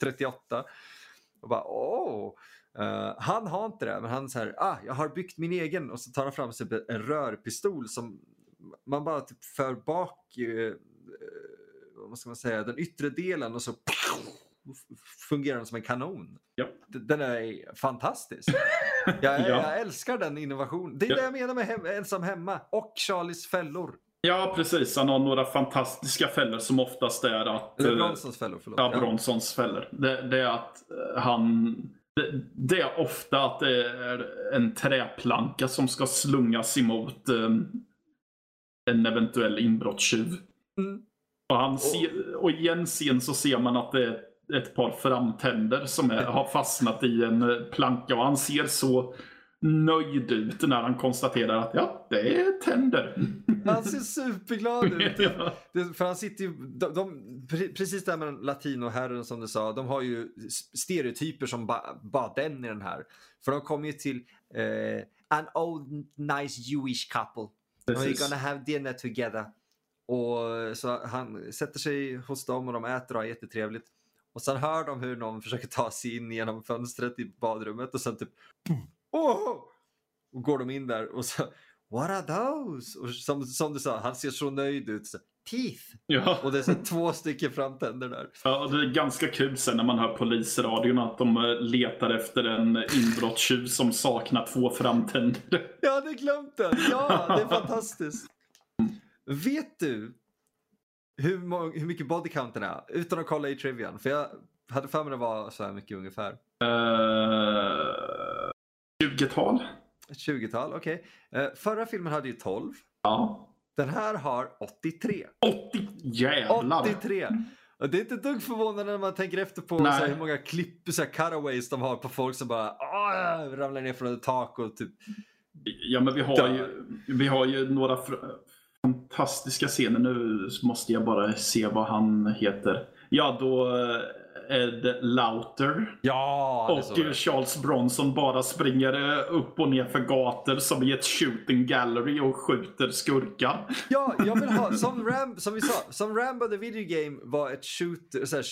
Speaker 1: 38. Och bara åh. Eh, han har inte det, men han säger ah, jag har byggt min egen och så tar han fram sig en rörpistol som man bara typ för bak, eh, eh, vad ska man säga, den yttre delen och så fungerar den som en kanon.
Speaker 2: Ja.
Speaker 1: Den är fantastisk. Jag,
Speaker 2: Ja.
Speaker 1: jag älskar den innovationen. Det är
Speaker 2: Ja.
Speaker 1: det jag menar med hem, ensam hemma och Charlies fällor.
Speaker 2: Ja, precis. Han har några fantastiska fällor som oftast är att...
Speaker 1: Eller
Speaker 2: eh,
Speaker 1: Bronsons fällor, förlåt.
Speaker 2: Ja, Bronsons fällor. Det, det är att eh, han... Det, det är ofta att det är en träplanka som ska slungas emot eh, en eventuell inbrottstjuv.
Speaker 1: Mm.
Speaker 2: Och, han ser, och i en scen så ser man att det är ett par framtänder som är, har fastnat i en eh, planka och han ser så nöjd ut när han konstaterar att ja, det är tänder.
Speaker 1: Han ser superglad ut.
Speaker 2: Ja.
Speaker 1: Det, för han sitter ju, de, de, pre- precis det här med latinoherren som du sa, de har ju stereotyper som bara ba den i den här. För de kommer ju till eh, an old nice Jewish couple. And we're
Speaker 2: Precis.
Speaker 1: gonna have dinner together. Och så han sätter sig hos dem och de äter och har jättetrevligt. Och sen hör de hur någon försöker ta sig in genom fönstret i badrummet och sen typ Åh! Och går de in där och så What are those? Och som, som du sa, han ser så nöjd ut. Så, Teeth!
Speaker 2: Ja.
Speaker 1: Och det är så två stycken framtänder där.
Speaker 2: Ja, och det är ganska kul sen när man hör polisradion att de eh, letar efter en inbrottstjuv som saknar två framtänder.
Speaker 1: Jag hade glömt den! Ja, det är fantastiskt. Vet du hur, hur mycket body counten är? Utan att kolla i trivian. För jag hade för mig det var så här mycket ungefär.
Speaker 2: Uh, 20-tal?
Speaker 1: Ett 20-tal, okej. Eh, förra filmen hade ju 12.
Speaker 2: Ja.
Speaker 1: Den här har 83.
Speaker 2: 80 jävlar!
Speaker 1: 83! Och det är inte ett dugg förvånande när man tänker efter på så hur många klipp, så här, cutaways de har på folk som bara "Åh!" ramlar ner från ett tak och typ
Speaker 2: Ja, men vi har ju, vi har ju några fantastiska scener. Nu måste jag bara se vad han heter. Ja, då eh, Ed Lauter
Speaker 1: Ja,
Speaker 2: och eh, Charles Bronson bara springer eh, upp och ner för gator som i ett shooting gallery och skjuter skurkar.
Speaker 1: Ja, jag vill ha, som, Ram, som vi sa, som Rambo the Video Game var ett shooter, så här,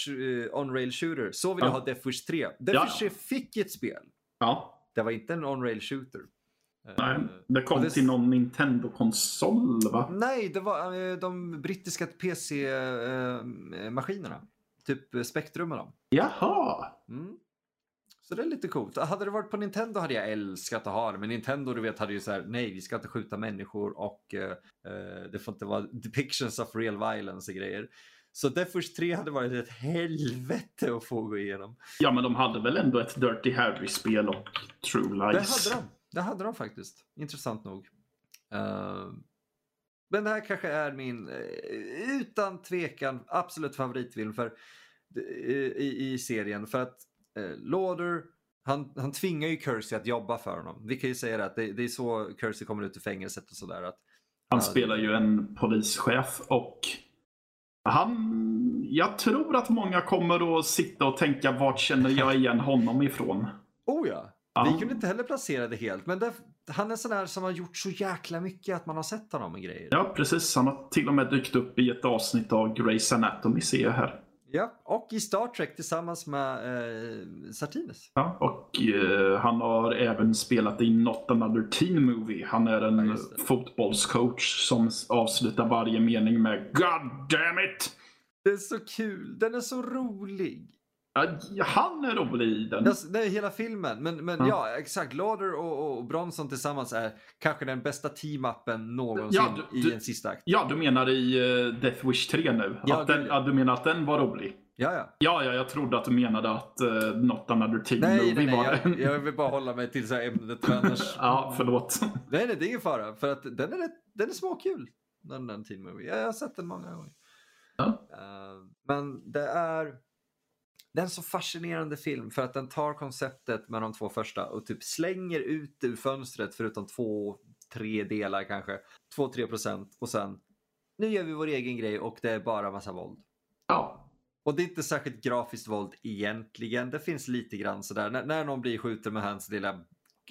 Speaker 1: eh, on-rail shooter, så vill jag
Speaker 2: Ja.
Speaker 1: ha Death Wish 3. Death
Speaker 2: Ja.
Speaker 1: Wish 3 fick ett spel.
Speaker 2: Ja,
Speaker 1: Det var inte en on-rail shooter. Eh,
Speaker 2: nej. Det kom
Speaker 1: det-
Speaker 2: till någon Nintendo-konsol va?
Speaker 1: Nej, det var eh, de brittiska PC-maskinerna. Typ eh, Spectrum och dem.
Speaker 2: Jaha!
Speaker 1: Mm. Så det är lite coolt. Hade det varit på Nintendo hade jag älskat att ha det. Men Nintendo du vet hade ju så här, nej vi ska inte skjuta människor och eh, eh, det får inte vara depictions of real violence och grejer. Så Death Wish 3 hade varit ett helvete att få gå igenom.
Speaker 2: Ja, men de hade väl ändå ett Dirty Harry-spel och True
Speaker 1: Det
Speaker 2: Lies?
Speaker 1: hade de. Det hade de faktiskt. Intressant nog. Eh, men det här kanske är min, eh, utan tvekan, absolut favoritfilm för, eh, i, i serien. För att eh, Lauder, han, han tvingar ju Kersey att jobba för honom. Vi kan ju säga det att det, det är så Kersey kommer ut ur fängelset och sådär. Att,
Speaker 2: Han spelar ju en polischef och han... Jag tror att många kommer att sitta och tänka vart känner jag igen honom ifrån?
Speaker 1: oh ja!
Speaker 2: Ja.
Speaker 1: Vi kunde inte heller placera det helt. Men det, han är sån där som har gjort så jäkla mycket att man har sett honom i grejer.
Speaker 2: Ja, precis. Han har till och med dykt upp i ett avsnitt av Grey's Anatomy ser jag här.
Speaker 1: Ja, och i Star Trek tillsammans med eh, Sartines.
Speaker 2: Ja, och eh, han har även spelat i Not Another Teen Movie. Han är
Speaker 1: Ja,
Speaker 2: en
Speaker 1: det.
Speaker 2: fotbollscoach som avslutar varje mening med God damn it!
Speaker 1: Det är så kul, den är så rolig.
Speaker 2: Ja, han är rolig i den.
Speaker 1: Alltså, det är hela filmen, men, men
Speaker 2: Ja.
Speaker 1: ja. exakt. Lauder och, och Bronson tillsammans är kanske den bästa team-upen någonsin
Speaker 2: Ja, du-
Speaker 1: i
Speaker 2: du-
Speaker 1: en sista akt.
Speaker 2: Ja, du menar i uh, Death Wish 3 nu?
Speaker 1: Ja,
Speaker 2: att den, ja, du menar att den var rolig?
Speaker 1: Ja, ja.
Speaker 2: Ja, ja, jag trodde att du menade att uh, Not Another Teen
Speaker 1: Nej,
Speaker 2: Movie
Speaker 1: nej, nej,
Speaker 2: var
Speaker 1: jag, jag vill bara hålla mig till så här ämnet för annars...
Speaker 2: Ja, förlåt.
Speaker 1: Nej, nej, det är ingen fara. För att den är, rätt, den är småkul. Den, den teen movie. Jag har sett den många gånger.
Speaker 2: Ja.
Speaker 1: Eh, men det är, det är en så fascinerande film för att den tar konceptet med de två första och typ slänger ut ur fönstret förutom två, tre delar kanske. Två, tre procent och sen nu gör vi vår egen grej och det är bara massa våld.
Speaker 2: Ja.
Speaker 1: Och det är inte särskilt grafiskt våld egentligen. Det finns lite grann sådär. När, när någon blir skjuten med hans lilla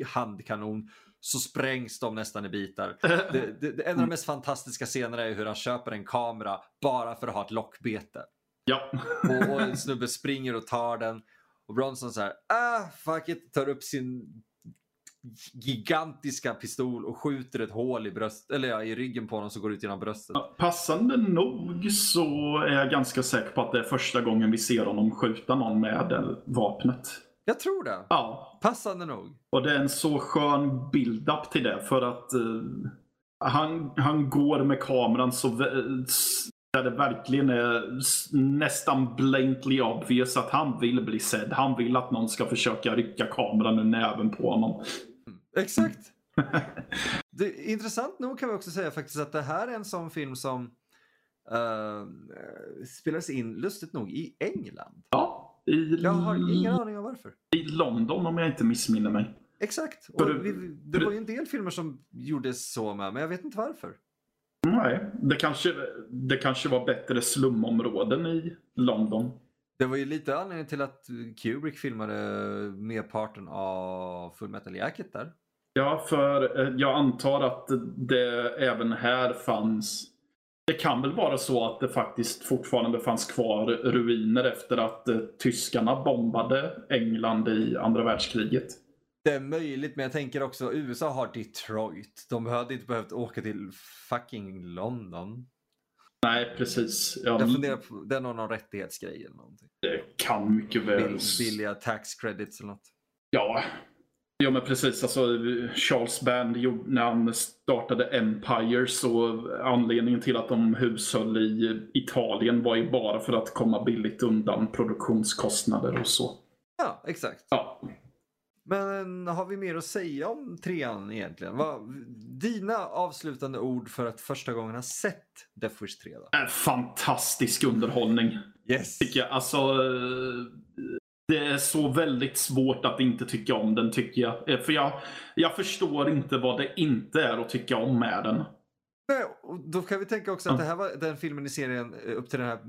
Speaker 1: handkanon så sprängs de nästan i bitar. Det, det, det, en av de mest fantastiska scenerna är hur han köper en kamera bara för att ha ett lockbete.
Speaker 2: Ja.
Speaker 1: och, och en snubbe springer och tar den. Och Bronson så här, ah fuck it, tar upp sin gigantiska pistol och skjuter ett hål i, bröst, eller ja, i ryggen på honom som går ut genom bröstet.
Speaker 2: Passande nog så är jag ganska säker på att det är första gången vi ser honom skjuta någon med vapnet.
Speaker 1: Jag tror det.
Speaker 2: Ja.
Speaker 1: Passande nog.
Speaker 2: Och det är en så skön build-up till det för att uh, han, han går med kameran så där det verkligen är nästan blankly obvious att han vill bli sedd. Han vill att någon ska försöka rycka kameran ur näven på honom.
Speaker 1: Exakt. det, intressant nog kan vi också säga faktiskt att det här är en sån film som uh, spelades in lustigt nog i England.
Speaker 2: Ja. I,
Speaker 1: jag har ingen aning om varför.
Speaker 2: I London om jag inte missminner mig.
Speaker 1: Exakt. Och vi, det var ju en del filmer som gjordes så med, men jag vet inte varför.
Speaker 2: Nej, det kanske, det kanske var bättre slumområden i London.
Speaker 1: Det var ju lite anledningen till att Kubrick filmade merparten av Full Metal Jacket där.
Speaker 2: Ja, för eh, jag antar att det även här fanns det kan väl vara så att det faktiskt fortfarande fanns kvar ruiner efter att eh, tyskarna bombade England i andra världskriget.
Speaker 1: Det är möjligt, men jag tänker också USA har Detroit. De hade inte behövt åka till fucking London.
Speaker 2: Nej, precis.
Speaker 1: Jag, jag funderar på, det är nog någon rättighetsgrej eller någonting.
Speaker 2: Det kan mycket väl.
Speaker 1: Bill, billiga tax credits eller något.
Speaker 2: Ja, Ja men precis, alltså Charles Band när han startade Empire så anledningen till att de hushöll i Italien var ju bara för att komma billigt undan produktionskostnader och så.
Speaker 1: Ja, exakt.
Speaker 2: Ja.
Speaker 1: Men har vi mer att säga om trean egentligen? Vad, dina avslutande ord för att första gången ha sett Death Wish 3 då?
Speaker 2: Fantastisk underhållning.
Speaker 1: Yes.
Speaker 2: Tycker jag. Alltså, det är så väldigt svårt att inte tycka om den tycker jag. Eh, för jag, jag förstår inte vad det inte är att tycka om med den.
Speaker 1: Nej, då kan vi tänka också att det här var den filmen i serien eh, upp till den här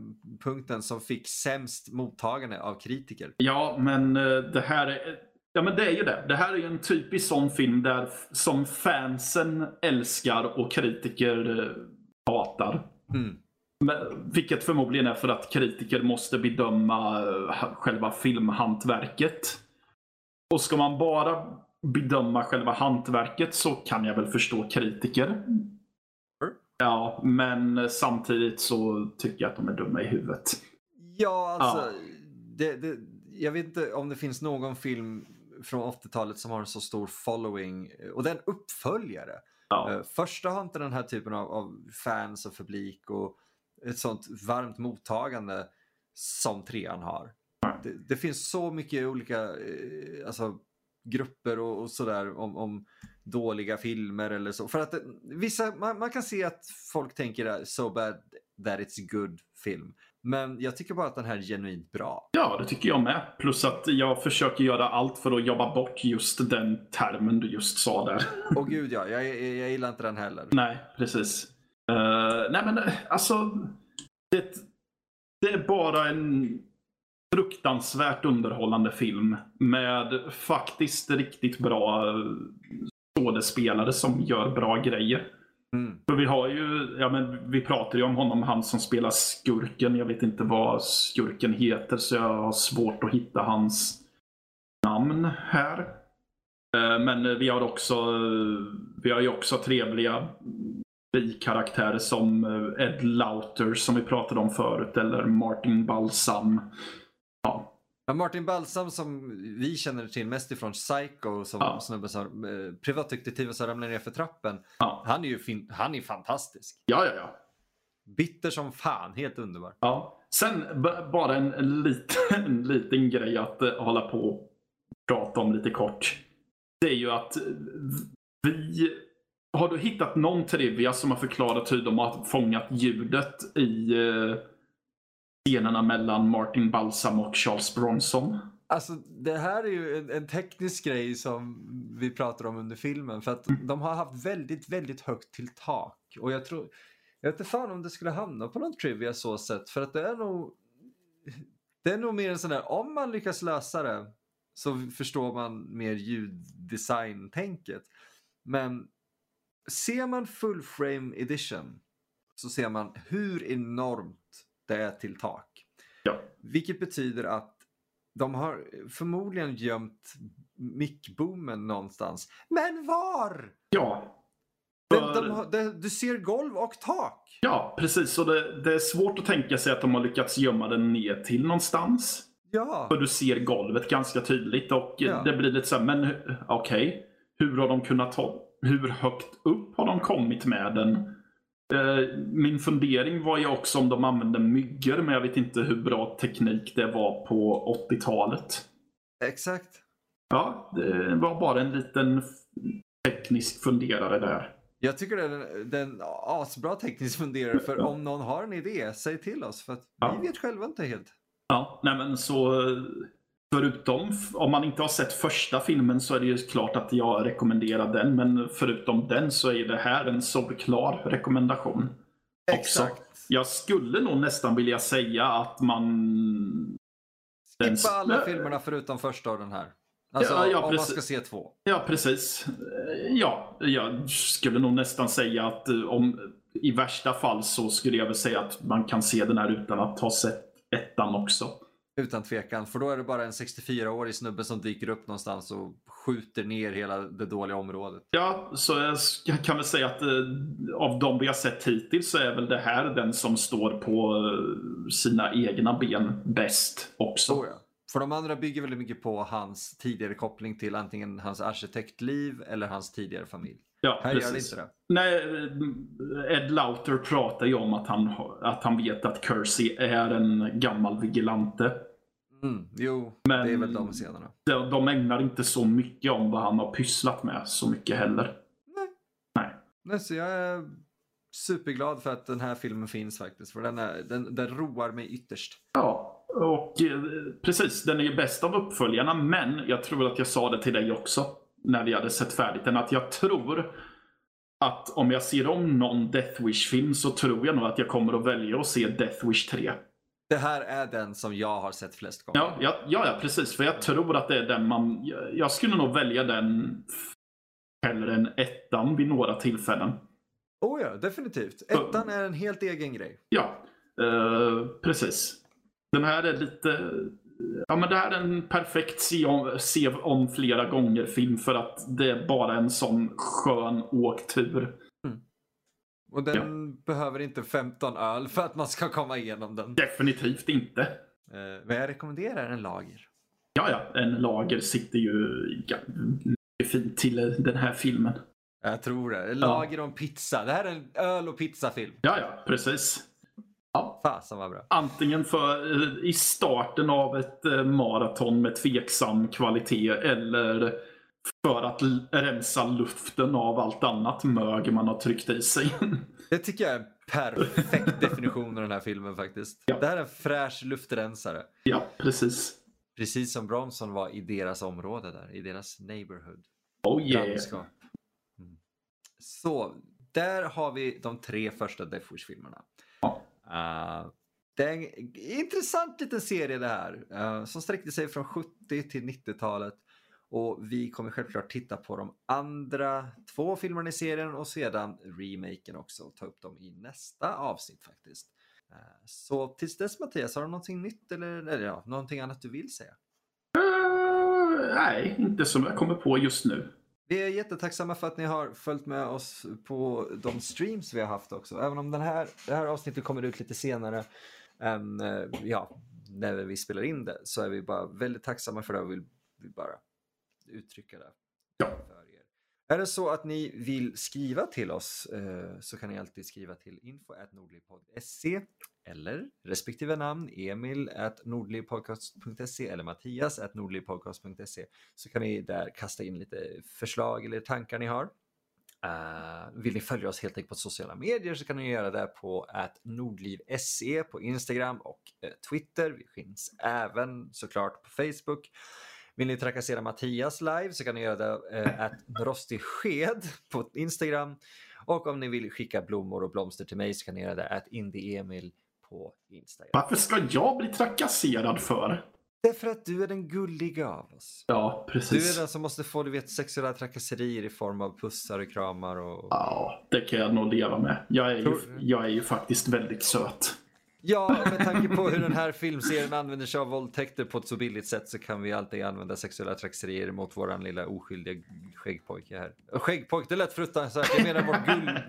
Speaker 1: punkten som fick sämst mottagande av kritiker.
Speaker 2: Ja, men eh, det här är, ja, men det är ju det. Det här är ju en typisk sån film där som fansen älskar och kritiker hatar.
Speaker 1: Mm.
Speaker 2: Vilket förmodligen är för att kritiker måste bedöma eh, själva filmhantverket. Och ska man bara bedöma själva hantverket så kan jag väl förstå kritiker. Ja, men samtidigt så tycker jag att de är dumma i huvudet.
Speaker 1: Ja, alltså. Ja. Det, det, jag vet inte om det finns någon film från 80-talet som har en så stor following. Och den uppföljare. Ja. Eh, första har inte den här typen av, av fans och publik. och ett sånt varmt mottagande som trean har. Det, det, finns så mycket olika eh, alltså, grupper och, och sådär om, om, dåliga filmer eller så. För att vissa, man, man, kan se att folk tänker so bad that it's good film. Men jag tycker bara att den här är genuint bra.
Speaker 2: Ja, det tycker jag med. Plus att jag försöker göra allt för att jobba bort just den termen du just sa där.
Speaker 1: Åh gud ja, jag, jag, jag gillar inte den heller.
Speaker 2: Nej, precis. Uh, nej men alltså. Det, det är bara en fruktansvärt underhållande film. Med faktiskt riktigt bra skådespelare som gör bra grejer.
Speaker 1: Mm.
Speaker 2: För vi har ju, ja men vi pratar ju om honom, han som spelar skurken. Jag vet inte vad skurken heter så jag har svårt att hitta hans namn här. Eh, men vi har också, vi har ju också trevliga bikaraktärer som eh, Ed Lauter som vi pratade om förut eller Martin Balsam. Ja.
Speaker 1: Ja, Martin Balsam som vi känner till mest ifrån Psycho som ja. snubbe som eh, privatdetektiven som ramlar ner för trappen.
Speaker 2: Ja.
Speaker 1: Han är ju fin han är fantastisk.
Speaker 2: Ja, ja, ja.
Speaker 1: Bitter som fan, helt underbar.
Speaker 2: Ja. Sen bara en liten, en liten grej att uh, hålla på och prata om lite kort. Det är ju att vi har du hittat någon trivia som har förklarat hur de har fångat ljudet i eh, scenerna mellan Martin Balsam och Charles Bronson?
Speaker 1: Alltså det här är ju en, en, teknisk grej som vi pratar om under filmen för att mm. de har haft väldigt, väldigt högt till tak och jag tror, jag vet inte fan om det skulle hamna på någon trivia så sätt för att det är nog det är nog mer en sån där, om man lyckas lösa det så förstår man mer ljuddesign-tänket. Men ser man full frame edition så ser man hur enormt det är till tak.
Speaker 2: Ja.
Speaker 1: Vilket betyder att de har förmodligen gömt mickboomen någonstans. Men var?
Speaker 2: Ja.
Speaker 1: De,
Speaker 2: För-
Speaker 1: de, de, du ser golv och tak.
Speaker 2: Ja, precis. Och det, det är svårt att tänka sig att de har lyckats gömma den ner till någonstans.
Speaker 1: Ja.
Speaker 2: För du ser golvet ganska tydligt och
Speaker 1: Ja.
Speaker 2: det blir lite så här, men okej. Hur har de kunnat ta, hur högt upp har de kommit med den? Eh, min fundering var ju också om de använde myggor, men jag vet inte hur bra teknik det var på 80-talet.
Speaker 1: Exakt.
Speaker 2: Ja, det var bara en liten teknisk funderare där.
Speaker 1: Jag tycker det är en, asbra teknisk funderare för om någon har en idé, säg till oss för att
Speaker 2: Ja.
Speaker 1: vi vet själva inte helt.
Speaker 2: Ja, nej men så förutom om man inte har sett första filmen så är det ju klart att jag rekommenderar den. Men förutom den så är det här en solklar rekommendation. Också.
Speaker 1: Exakt.
Speaker 2: Jag skulle nog nästan vilja säga att man...
Speaker 1: Skippa alla filmerna förutom första och den här. Alltså
Speaker 2: Ja, ja,
Speaker 1: om man ska se två.
Speaker 2: Ja, precis. Ja, jag skulle nog nästan säga att eh, om i värsta fall så skulle jag väl säga att man kan se den här utan att ha sett ettan också.
Speaker 1: Utan tvekan, för då är det bara en 64-årig snubbe som dyker upp någonstans och skjuter ner hela det dåliga området.
Speaker 2: Ja, så jag kan väl säga att eh, av de vi har sett hittills så är väl det här den som står på eh, sina egna ben bäst också.
Speaker 1: Så ja. För de andra bygger väldigt mycket på hans tidigare koppling till antingen hans arkitektliv eller hans tidigare familj.
Speaker 2: Ja,
Speaker 1: Här gör det inte det.
Speaker 2: Nej, eh, Ed Lauter pratar ju om att han, att han vet att Kersey är en gammal vigilante.
Speaker 1: Mm, jo,
Speaker 2: Men-
Speaker 1: det är väl de scenerna.
Speaker 2: De, de ägnar inte så mycket om vad han har pysslat med så mycket heller.
Speaker 1: Nej, så jag är superglad för att den här filmen finns faktiskt. För den, är, den, den roar mig ytterst.
Speaker 2: Ja, och eh, precis. Den är ju bäst av uppföljarna, men jag tror att jag sa det till dig också när vi hade sett färdigt den, att jag tror att om jag ser om någon Death Wish-film så tror jag nog att jag kommer att välja att se Death Wish 3.
Speaker 1: Det här är den som jag har sett flest gånger.
Speaker 2: Ja, ja, ja, precis. För jag tror att det är den man... Jag, skulle nog välja den hellre än ettan vid några tillfällen.
Speaker 1: Oh ja, definitivt. Ettan är en helt egen grej.
Speaker 2: Ja, eh, precis. Den här är lite... Ja, men det här är en perfekt se om, se om flera gånger film för att det är bara en sån skön åktur.
Speaker 1: Och den behöver inte 15 öl för att man ska komma igenom den.
Speaker 2: Definitivt inte.
Speaker 1: Eh, men jag rekommenderar en lager.
Speaker 2: Ja, ja, en lager sitter ju fint till den här filmen.
Speaker 1: Jag tror det. Lager och en pizza. Det här är en öl och pizzafilm.
Speaker 2: Ja, ja, precis.
Speaker 1: Fasen vad bra.
Speaker 2: Antingen för i starten av ett eh, maraton med tveksam kvalitet eller för att rensa luften av allt annat mög man har tryckt i sig.
Speaker 1: Det tycker jag är en perfekt definition av den här filmen faktiskt.
Speaker 2: Ja.
Speaker 1: Det här är en fräsch luftrensare.
Speaker 2: ja, precis.
Speaker 1: Precis som Bronson var i deras område där, i deras neighborhood.
Speaker 2: Oh yeah.
Speaker 1: Mm. Så, där har vi de tre första Death Wish-filmerna. Uh, det är en intressant liten serie det här, uh, som sträckte sig från 70 till 90-talet. Och vi kommer självklart titta på de andra två filmerna i serien och sedan remaken också och ta upp dem i nästa avsnitt faktiskt. Uh, så tills dess Mattias, har du någonting nytt eller, eller ja, någonting annat du vill säga?
Speaker 2: Nej, inte som jag kommer på just nu.
Speaker 1: Vi är jättetacksamma för att ni har följt med oss på de streams vi har haft också. Även om den här, det här avsnittet kommer ut lite senare än eh, ja, när vi spelar in det så är vi bara väldigt tacksamma för det och vill, vill bara uttrycka det.
Speaker 2: Ja.
Speaker 1: För er. Är det så att ni vill skriva till oss eh, så kan ni alltid skriva till info.nordlypodd.se eller respektive namn Emil eller Mattias så kan ni där kasta in lite förslag eller tankar ni har. Eh, vill ni följa oss helt enkelt på sociala medier så kan ni göra det på nordliv.se på Instagram och eh, Twitter. Vi finns även såklart på Facebook. Vill ni trakassera Mattias live så kan ni göra det eh, att rostig sked på Instagram. Och om ni vill skicka blommor och blomster till mig så kan ni göra det att indieemil på Instagram.
Speaker 2: Varför ska jag bli trakasserad för?
Speaker 1: Därför att du är den gulliga av oss.
Speaker 2: Ja,
Speaker 1: Du
Speaker 2: precis.
Speaker 1: är den som måste få du vet, sexuella trakasserier i form av pussar och kramar och...
Speaker 2: Ja, det kan jag nog leva med. Jag är, ju, jag är ju faktiskt väldigt söt.
Speaker 1: Ja, med tanke på hur den här filmserien använder sig av våldtäkter på ett så billigt sätt så kan vi alltid använda sexuella trakasserier mot våran lilla oskyldiga skäggpojke här. Skäggpojke, det lät fruktansvärt. Jag menar vår gull...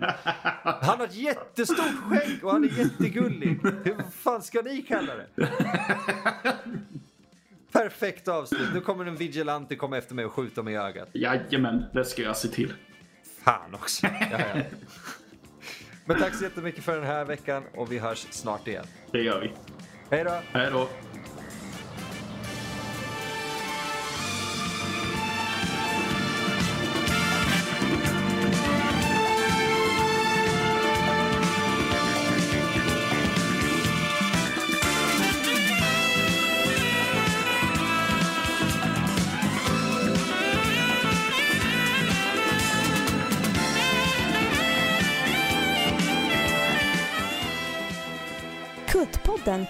Speaker 1: Han har ett jättestort skägg och han är jättegullig. Hur fan ska ni kalla det? Perfekt avslut. Nu kommer en vigilante komma efter mig och skjuta mig i ögat.
Speaker 2: Jajamän, det ska jag se till.
Speaker 1: Fan också. Ja, ja. Men tack så jättemycket för den här veckan och vi hörs snart igen.
Speaker 2: Det gör vi.
Speaker 1: Hej då!
Speaker 2: Hej då.